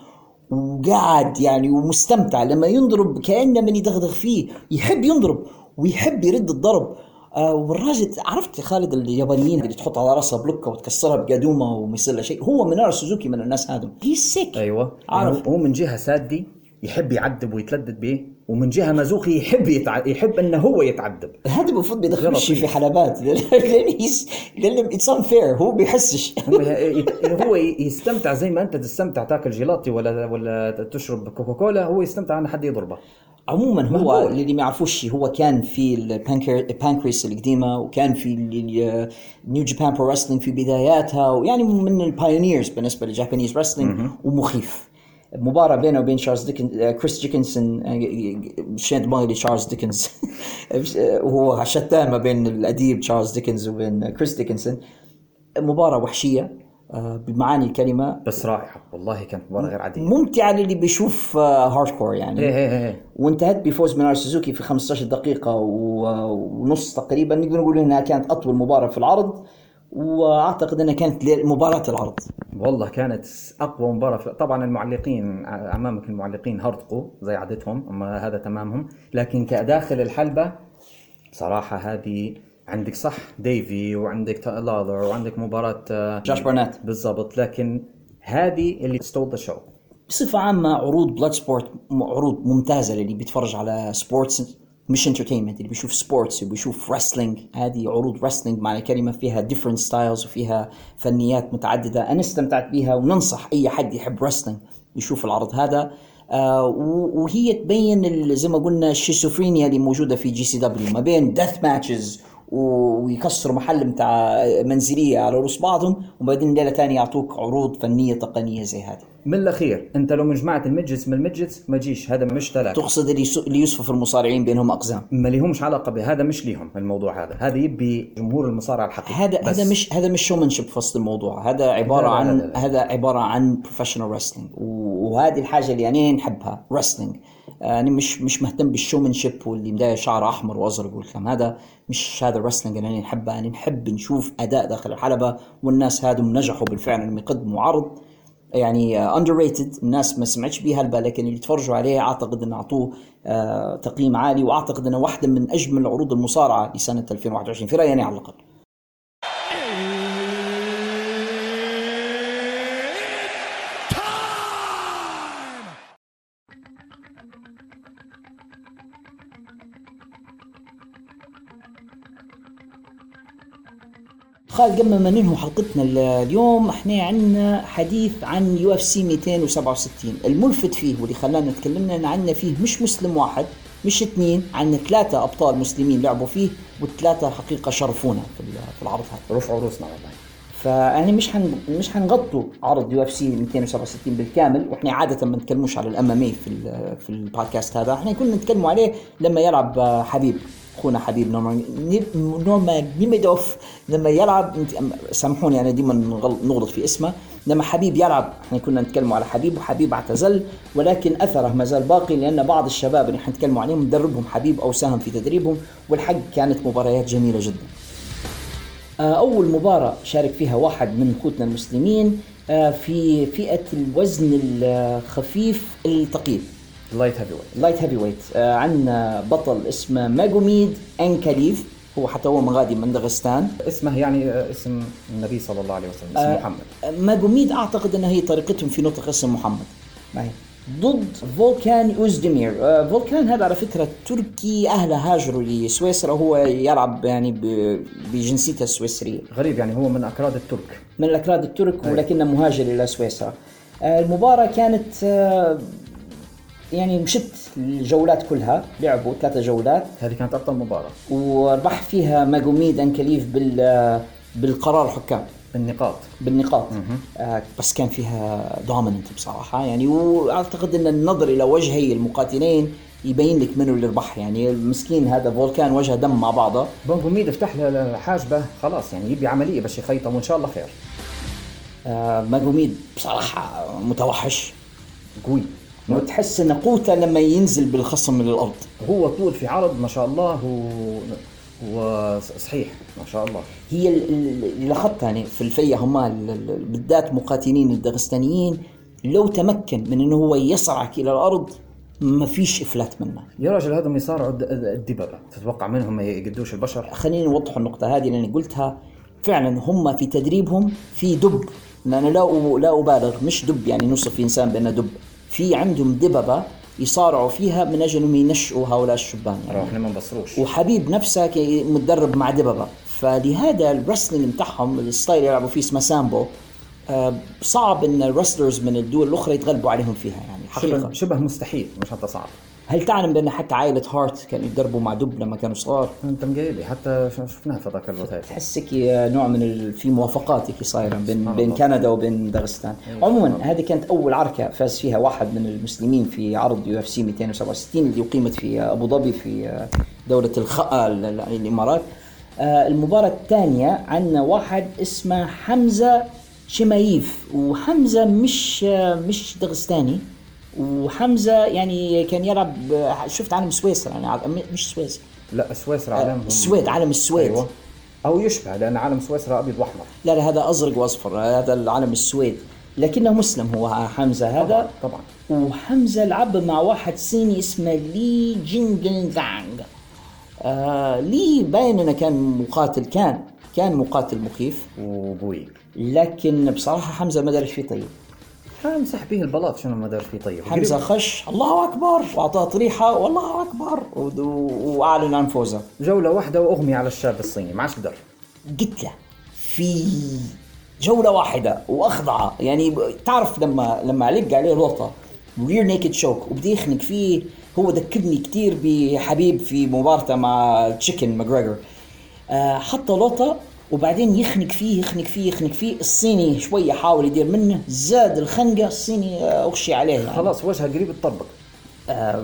وقاعد يعني ومستمتع لما ينضرب كأنه من يدغدغ فيه. يحب ينضرب ويحب يرد الضرب. آه والراجل عرفت يا خالد اليابانيين اللي تحط على راسها بلوكة وتكسرها بقدومة وما يصير شيء؟ هو منار سوزوكي من الناس هذول he sick أيوه. عارف. يعني هو من جهة سادي يحب يعذب ويتلذذ به ومن جهة مازوخي يحب يتع... يحب إنه هو يتعذب. هذا المفروض بيدخلش لطيف. في حلبات. لأن it's unfair هو بيحسش. هو يستمتع زي ما أنت تستمتع تاكل جيلاتي ولا ولا تشرب كوكاكولا هو يستمتع إن حد يضربه. عموما هو مهبول. اللي ما يعرفوش هو كان في البانكر- ال Pancrase القديمة وكان في New Japan Pro Wrestling في بداياتها ويعني من ال pioneers بالنسبة لل Japanese wrestling ومخيف. مباراة بينه وبين تشارلز ديكن آه، كريس ديكنسون آه، مشى دماغي لتشارلز ديكنز. آه، وهو شتان ما بين الأديب تشارلز ديكنز وبين كريس ديكنسون. مباراة وحشية آه، بمعاني الكلمة. بس رائعة والله كانت مباراة غير عادية. ممتعة للي بيشوف hardcore يعني. إيه إيه إيه. وانتهت بفوز منار سوزوكي في 15 دقيقة و- ونص تقريبا. نقدر نقول إنها كانت أطول مباراة في العرض. وأعتقد إنها كانت مباراة العرض. والله كانت أقوى مباراة في... طبعا المعلقين أمامك المعلقين هرطقوا زي عادتهم أما هذا تمامهم. لكن كداخل الحلبة بصراحه هذه عندك صح ديفي وعندك لالر وعندك مباراة آه، جاش بارنات بالضبط. لكن هذه اللي stole the show بصفة عامة عروض Bloodsport عروض ممتازة للي بيتفرج على sports. مش entertainment اللي بيشوف sports وبيشوف wrestling هذه عروض wrestling معنى كلمة فيها different styles وفيها فنيات متعددة. أنا استمتعت بيها وننصح أي حد يحب wrestling يشوف العرض هذا. آه وهي تبين زي ما قلنا الشيزوفرينيا اللي موجودة في GCW ما بين death matches ويكسروا محل بتاع منزلية على رؤوس بعضهم وبعدين ليلة تانية يعطوك عروض فنية تقنية زي هذه. من الأخير أنت لو جمعت المجلس من المجلس ما جيش هذا مش تلاك تقصد اللي يصفف المصارعين بينهم أقزام. ما لهمش علاقة بهذا مش ليهم الموضوع هذا. هذا يبي جمهور المصارعة الحقيقي. هذا بس. هذا مش هذا مش showmanship في وسط الموضوع. هذا عبارة لا، لا، عن لا،. هذا عبارة عن professional wrestling وهذه الحاجة اللي أنا نحبها wrestling أنا مش مش مهتم بال showmanship واللي مداير شعر أحمر وأزرق والكلام. هذا مش هذا ال wrestling اللي أنا نحبه. يعني نحب نشوف أداء داخل الحلبة والناس هادم نجحوا بالفعل إنهم يقدموا عرض يعني underrated الناس ما سمعتش بيه هالبا لكن اللي تفرجوا عليه أعتقد ان أعطوه آه تقييم عالي. وأعتقد إنه واحدة من أجمل عروض المصارعة لسنة 2021 في رأيي أنا على الأقل. خالد قبل ما ننهي حلقتنا ال- اليوم إحنا عندنا حديث عن UFC 267 الملفت فيه واللي خلانا تكلمنا ان عندنا فيه مش مسلم واحد مش اثنين عندنا ثلاثة أبطال مسلمين لعبوا فيه والثلاثة حقيقة شرفونا في ال- في العرض هذا. رفعوا روسنا والله. فيعني مش حن مش حنغطوا عرض UFC 267 بالكامل وإحنا عادة ما نتكلموش على ال MMA في ال- في البودكاست هذا. إحنا كنا نتكلموا عليه لما يلعب حبيب. اخونا حبيب نورما نيميدوف لما يلعب سامحوني أنا ديما نغل- نغلط في اسمه. لما حبيب يلعب إحنا كنا نتكلموا على حبيب وحبيب اعتزل ولكن أثره ما زال باقي لأن بعض الشباب اللي حنتكلموا عليهم مدربهم حبيب أو ساهم في تدريبهم والحق كانت مباريات جميلة جدا. آه، أول مباراة شارك فيها واحد من أخوتنا المسلمين آه، في فئة الوزن الخفيف الثقيل. ال light heavyweight light heavyweight آه، عندنا بطل اسمه ماجوميد انكاليف هو حتى هو مغادي من دغستان اسمه يعني آه، اسم النبي صلى الله عليه وسلم اسم آه، محمد. ماجوميد أعتقد إنها هي طريقتهم في نطق اسم محمد. معي. ضد فولكان أوزدمير. آه، فولكان هذا على فكرة تركي أهله هاجروا لسويسرا هو يلعب يعني بجنسيته السويسرية. غريب يعني هو من أكراد الترك. من الأكراد الترك ولكنه مهاجر إلى سويسرا. آه، المباراة كانت آه، يعني مشت الجولات كلها لعبوا ثلاثة جولات. هذه كانت افضل مباراة. وربح فيها ماجوميد أنكليف بال بالقرار الحكام. بالنقاط. بالنقاط. آه بس كان فيها dominant بصراحة. يعني وأعتقد إن النظر إلى وجهي المقاتلين يبين لك منو اللي ربح. يعني المسكين هذا فولكان وجهه دم مع بعضه. ماجوميد فتح له حاجبه. خلاص يعني يبي عملية باش يخيطهم وإن شاء الله خير. آه ماجوميد بصراحة متوحش. قوي. وتحس إن قوته لما ينزل بالخصم من الأرض. هو طول في عرض ما شاء الله هو صحيح ما شاء الله. هي ال- ال- اللي لاحظتها يعني في الفية هم ال- ال- بالذات مقاتلين الدغستانيين لو تمكن من إنه هو يصعك إلى الأرض ما فيش إفلات منه. يا راجل هذا يصارعوا الد- الدببه تتوقع منهم ما يقدوش البشر؟ خليني نوضح النقطة هذه لأني قلتها. فعلا هم في تدريبهم في دب. أنا لا لا أبالغ مش دب يعني نوصف إنسان بأنه دب. في عندهم دببة يصارعوا فيها من أجل أنهم ينشئوا هؤلاء الشبان. يعني إحنا ما نبصروش وحبيب نفسه متدرب مع دببة فلهذا ال wrestling بتاعهم ال style اللي يلعبوا فيه اسمه سامبو آه، صعب إن ال wrestlers من الدول الأخرى يتغلبوا عليهم فيها يعني حقيقة. شبه, شبه مستحيل مش حتى صعب. هل تعلم بأن حتى عائلة هارت كانوا يتدربوا مع دب لما كانوا صغار؟ انت مقايلي حتى شفناها في ذاك الوقت. تحسك نوع من ال... في موافقات هيك صايرة بين بين. كندا وبين داغستان. عموما هذه كانت أول عركة فاز فيها واحد من المسلمين في عرض UFC 267 اللي أقيمت في أبو ظبي في دولة الخ... آه، ال- ال- الإمارات. آه، المباراة الثانية عندنا واحد اسمه حمزة شمايف وحمزة مش مش دغستاني وحمزة يعني كان يلعب آه، شفت عالم سويسرا يعني عالم- مش سويسرا. لا سويسرا عالمهم. السويد عالم السويد. أيوه. أو يشبه لأن عالم سويسرا أبيض وأحمر. لا لا هذا أزرق وأصفر هذا العلم السويد. لكنه مسلم هو حمزة هذا. طبعا وحمزة لعب مع واحد صيني اسمه لي جينجن زانغ آه لي باين إنه كان مقاتل كان كان مقاتل مخيف. وقوي. لكن بصراحة حمزة ما دارش فيه طيب. مسح به البلاط شنو ما دار فيه طيب. حمزة خش. الله أكبر. وأعطاه طريحة. والله أكبر. وأعلن عن فوزه. جولة واحدة وأغمي على الشاب الصيني. ما عادش قدر. قلت له في جولة واحدة وأخضعه يعني تعرف لما لما علق عليه لقطة رير نيكد شوك وبدي يخنق فيه. هو ذكرني كثير بحبيب في مباراته مع تشيكن ماجريجر. آه حط لقطة وبعدين يخنق فيه يخنق فيه يخنق فيه. الصيني شوية حاول يدير منه زاد الخنقة الصيني آه، أغشي عليه يعني. خلاص وجهه قريب تطبق آه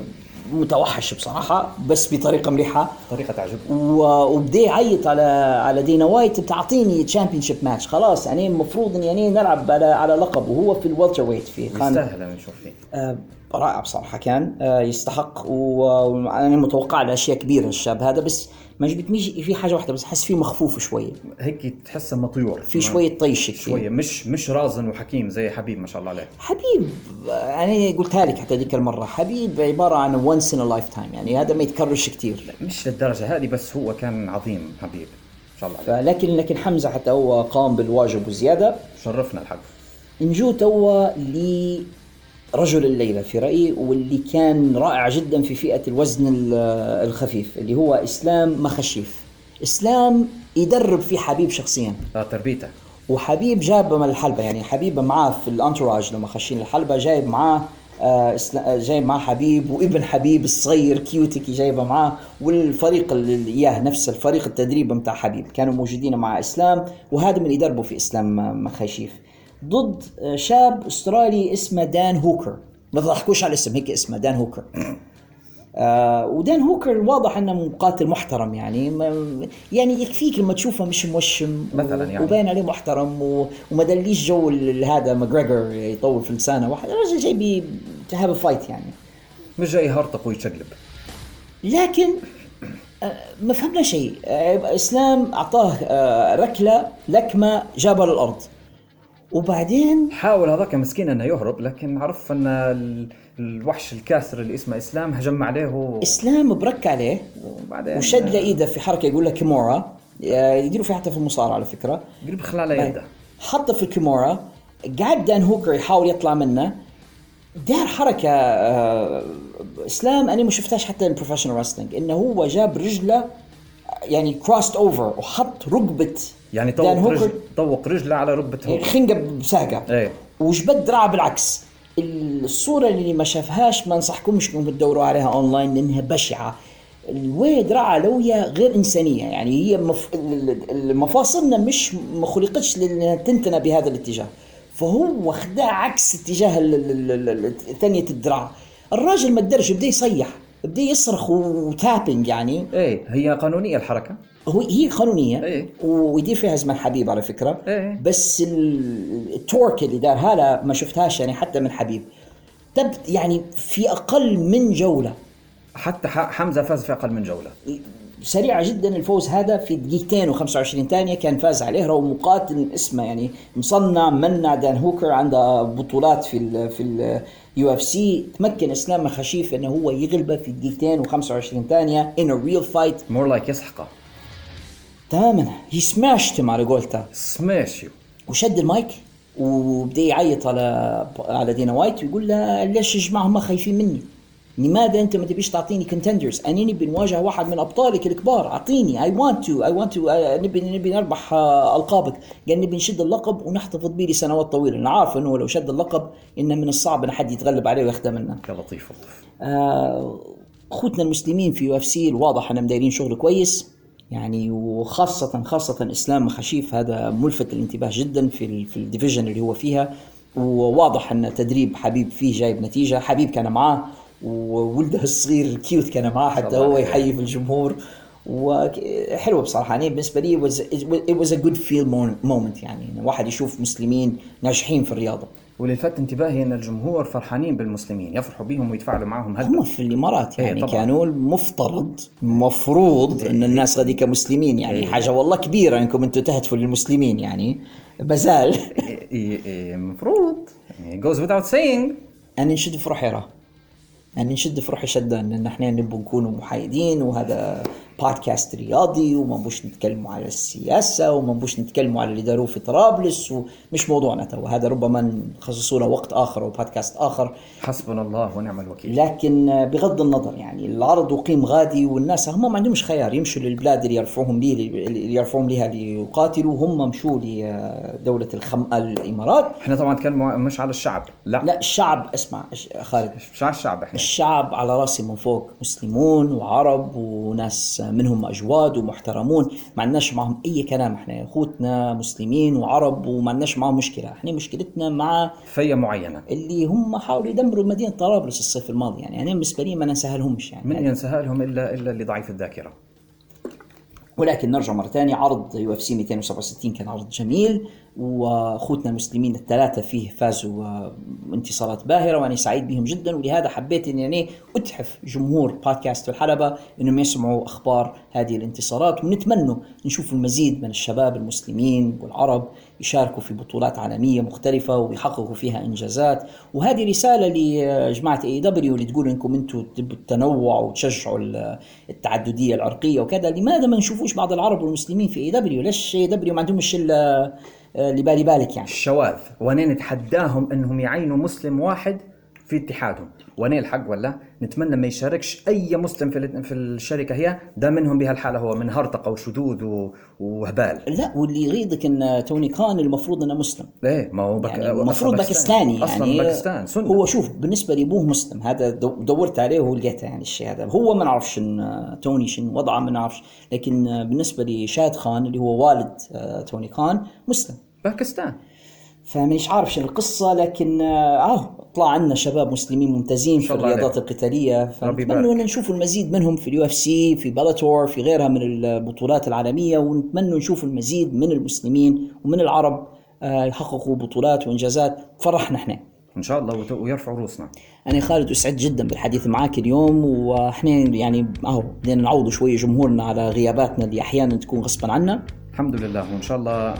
متوحش بصراحة بس بطريقة مليحة طريقة تعجبني و- وبدي يعيط على على دينا وايت بتعطيني championship match خلاص يعني المفروض إني يعني نلعب على على لقب وهو في ال welterweight في خان. يستاهل نشوف فيه. آه رائع بصراحة كان. آه، يستحق وأنا متوقع له أشياء كبيرة الشاب هذا بس ما عجبتنيش في حاجة واحدة بس حس فيه مخفوف شوية. هيك تحسه مطيور. في شوية طيش. شوية مش مش رازن وحكيم زي حبيب ما شاء الله عليه. حبيب أنا قلتها لك حتى ذيك المرة. حبيب عبارة عن once in lifetime يعني هذا ما يتكررش كثير مش للدرجة هذه بس هو كان عظيم حبيب ما شاء الله عليه. لكن لكن حمزة حتى هو قام بالواجب وزيادة. شرفنا الحق. نجو توا لرجل الليلة في رأيي واللي كان رائع جدا في فئة الوزن ال- الخفيف اللي هو إسلام مخشيف. إسلام يدرب في حبيب شخصيا. آه تربيته. وحبيب جاب من الحلبة يعني حبيب معاه في الانتوراج لما خشين الحلبة جايب معاه آه آه، جايب معاه حبيب وابن حبيب الصغير كيوتيكي جايبه معاه والفريق اللي إياه نفس الفريق التدريب بتاع حبيب. كانوا موجودين مع إسلام وهذا من يدربوا في إسلام مخاشيف ضد آه، شاب استرالي اسمه دان هوكر. ما تضحكوش على الاسم هيك اسمه دان هوكر. آه ودان هوكر واضح إنه مقاتل محترم يعني. يعني يكفيك لما تشوفه مش موشم مثلاً يعني. وباين عليه محترم. وما دليش جو هذا ماجريجر يطول في لسانه واحد الرجل جاي بي half fight يعني. مش جاي يهرطق ويتشقلب لكن آه، ما فهمنا شيء. آه، إسلام أعطاه ركلة لكمة جابها للارض وبعدين حاول هذاك مسكين إنه يهرب لكن عرف إن ال- الوحش الكاسر اللي اسمه إسلام هجم عليه و- إسلام برك عليه وبعدين وشد لإيده في حركة يقول لك كيمورا. آه، يديروا فيها حتى في المصارعة على فكرة. قريب خلال يده. حطه في الكيمورا. قعد دان هوكر يحاول يطلع منه. دار حركة آه إسلام أنا ما شفتهاش حتى ال professional wrestling إنه هو جاب رجله يعني crossed over وحط ركبة يعني طوق هوكر رجل طوق رجله على ركبه هو خنقة بساقة. إيه. وجبد دراعه بالعكس. الصورة اللي ما شافهاش ما انصحكمش إنكم تدوروا عليها اونلاين لأنها بشعة. الوي دراعه لويه غير إنسانية. يعني هي مف... مفاصلنا مش ما خلقتش لأنها تنتنى بهذا الاتجاه. فهو خدها عكس اتجاه ثانية الدراع الراجل ما قدرش بدا يصيح بدا يصرخ وتابنج يعني. إيه هي قانونية الحركة. هو هي قانونية إيه. ويدير فيها زمن حبيب على فكرة. إيه. بس ال- التورك اللي دارها لا ما شفتهاش يعني حتى من حبيب. تبت يعني في أقل من جولة. حتى حمزة فاز في أقل من جولة. سريعة جدا الفوز هذا في دقيقتين و25 ثانية كان فاز عليه رغم مقاتل اسمه يعني مصنف مع دان هوكر عنده بطولات في ال في ال UFC. تمكن إسلام ماخاشيف إنه هو يغلبه في دقيقتين و25 ثانية in a real fight. more like يسحقه. تماما. هي smashed على قولته. سماش يو وشد المايك وبدأ يعيط على على دانا وايت ويقول لها ليش يا جماعة هم خايفين مني؟ لماذا أنت ما تبيش تعطيني contenders؟ أنا نبي نواجه واحد من أبطالك الكبار. أعطيني. I want to I want to نبي نبي نربح آه، ألقابك. قال نبي نشد اللقب ونحتفظ به لسنوات طويلة. أنا عارف إنه لو شد اللقب إنه من الصعب إن حد يتغلب عليه وياخذه منه. يا لطيف آه، أخوتنا المسلمين في UFC الواضح إنهم دايرين شغل كويس. يعني وخاصة خاصة إسلام ماخاشيف هذا ملفت للانتباه جدا في في ال division اللي هو فيها. وواضح أن تدريب حبيب فيه جايب نتيجة. حبيب كان معاه وولده الصغير كيوت كان معاه حتى هو. يحيي في الجمهور. وحلوه بصراحة. يعني بالنسبة لي was it was a good feel moment يعني واحد يشوف مسلمين ناجحين في الرياضة. واللي لفت انتباهي أن الجمهور فرحانين بالمسلمين يفرحوا بيهم ويتفاعلوا معهم هم هلا في الإمارات إيه يعني طبعاً. كانوا المفترض المفروض أن الناس غادي كمسلمين يعني. إيه. حاجة والله كبيرة إنكم أنتم تهتفوا للمسلمين يعني. بزال. إيه- إيه- إيه، المفروض يعني goes without saying. أنا نشد في روحي راه. أنا نشد في روحي شده إن إحنا نبغى نكونوا محايدين وهذا بودكاست رياضي وما نبوش نتكلموا على السياسة وما نبوش نتكلموا على اللي داروه في طرابلس ومش موضوعنا تو هذا ربما نخصصوا له وقت آخر أو بودكاست آخر. حسبنا الله ونعم الوكيل. لكن بغض النظر يعني العرض اقيم غادي والناس هم ما عندهمش خيار يمشوا للبلاد اللي يرفعوهم لي اللي يرفعوهم لها ليقاتلوا هم مشوا لدوله الخم... الإمارات. إحنا طبعا نتكلم مش على الشعب لا, لا الشعب اسمع خالد. مش على الشعب إحنا. الشعب على رأسي من فوق مسلمون وعرب وناس منهم أجواد ومحترمون ما عندناش معهم أي كلام إحنا. أخوتنا مسلمين وعرب وما عندناش معهم مشكلة. إحنا مشكلتنا مع فئة معينة. اللي هم حاولوا يدمروا مدينة طرابلس الصيف الماضي. يعني أنا بالنسبة لي ما نسهلهمش يعني. من ينساها لهم إلا إلا اللي ضعيف الذاكرة. ولكن نرجع مرة ثانية. عرض UFC 267 كان عرض جميل. وأخوتنا المسلمين الثلاثة فيه فازوا آه، انتصارات باهرة وأنا سعيد بهم جدا. ولهذا حبيت إني يعني أتحف جمهور بودكاست الحلبة إنهم يسمعوا أخبار هذه الانتصارات. ونتمنى نشوف المزيد من الشباب المسلمين والعرب يشاركوا في بطولات عالمية مختلفة ويحققوا فيها إنجازات. وهذه رسالة لجماعة AEW اللي تقول إنكم أنتم التنوع وتشجعوا التعددية العرقية وكذا. لماذا ما نشوفوش بعض العرب والمسلمين في AEW ليش AEW ما عندهمش اللي بالي بالك يعني. الشواذ. وأنا نتحداهم انهم يعينوا مسلم واحد في اتحادهم. وأنا الحق ولا؟ نتمنى ما يشاركش أي مسلم في في الشركة هي ده منهم بهالحالة هو من هرطقة وشذوذ وهبال. لا واللي يغيظك إن توني كان المفروض إنه مسلم. إيه ما هو بك... يعني المفروض باكستاني يعني. أصلا باكستان سنة. هو شوف بالنسبة لابوه مسلم. هذا دورت عليه ولقيته يعني الشيء هذا. هو ما نعرفش إن توني شنو وضعه ما نعرفش. لكن بالنسبة لشاد خان اللي هو والد آه، توني خان مسلم. باكستان. فمش عارف شنو القصة لكن آه طلع عندنا شباب مسلمين ممتازين في الرياضات عليك. القتالية. فنتمنى إن نشوف المزيد منهم في ال UFC في بيلاتور في غيرها من البطولات العالمية ونتمنى نشوف المزيد من المسلمين ومن العرب آه يحققوا بطولات وإنجازات. فرحنا إحنا. إن شاء الله ويرفعوا رؤوسنا أنا خالد أسعد جدا بالحديث معك اليوم وإحنا يعني اهو بدنا نعوض شوية جمهورنا على غياباتنا اللي أحيانا تكون غصبا عنا. الحمد لله وإن شاء الله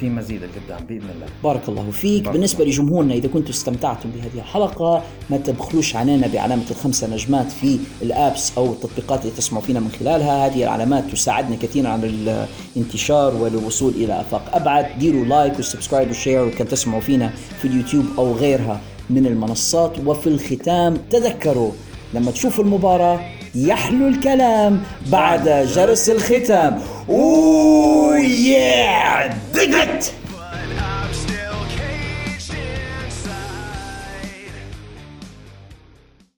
في مزيد قدام بإذن الله. بارك الله فيك. بارك بالنسبة الله. لجمهورنا إذا كنتم استمتعتم بهذه الحلقة ما تبخلوش علينا بعلامه الخمسه نجمات في ال apps أو التطبيقات اللي تسمعوا فينا من خلالها. هذه العلامات تساعدنا كثيرا على الانتشار والوصول إلى آفاق أبعد. ديروا like و subscribe و share وكان تسمعوا فينا في اليوتيوب أو غيرها من المنصات. وفي الختام تذكروا لما تشوفوا المباراة يحلو الكلام بعد جرس الختام. أوه يا دقت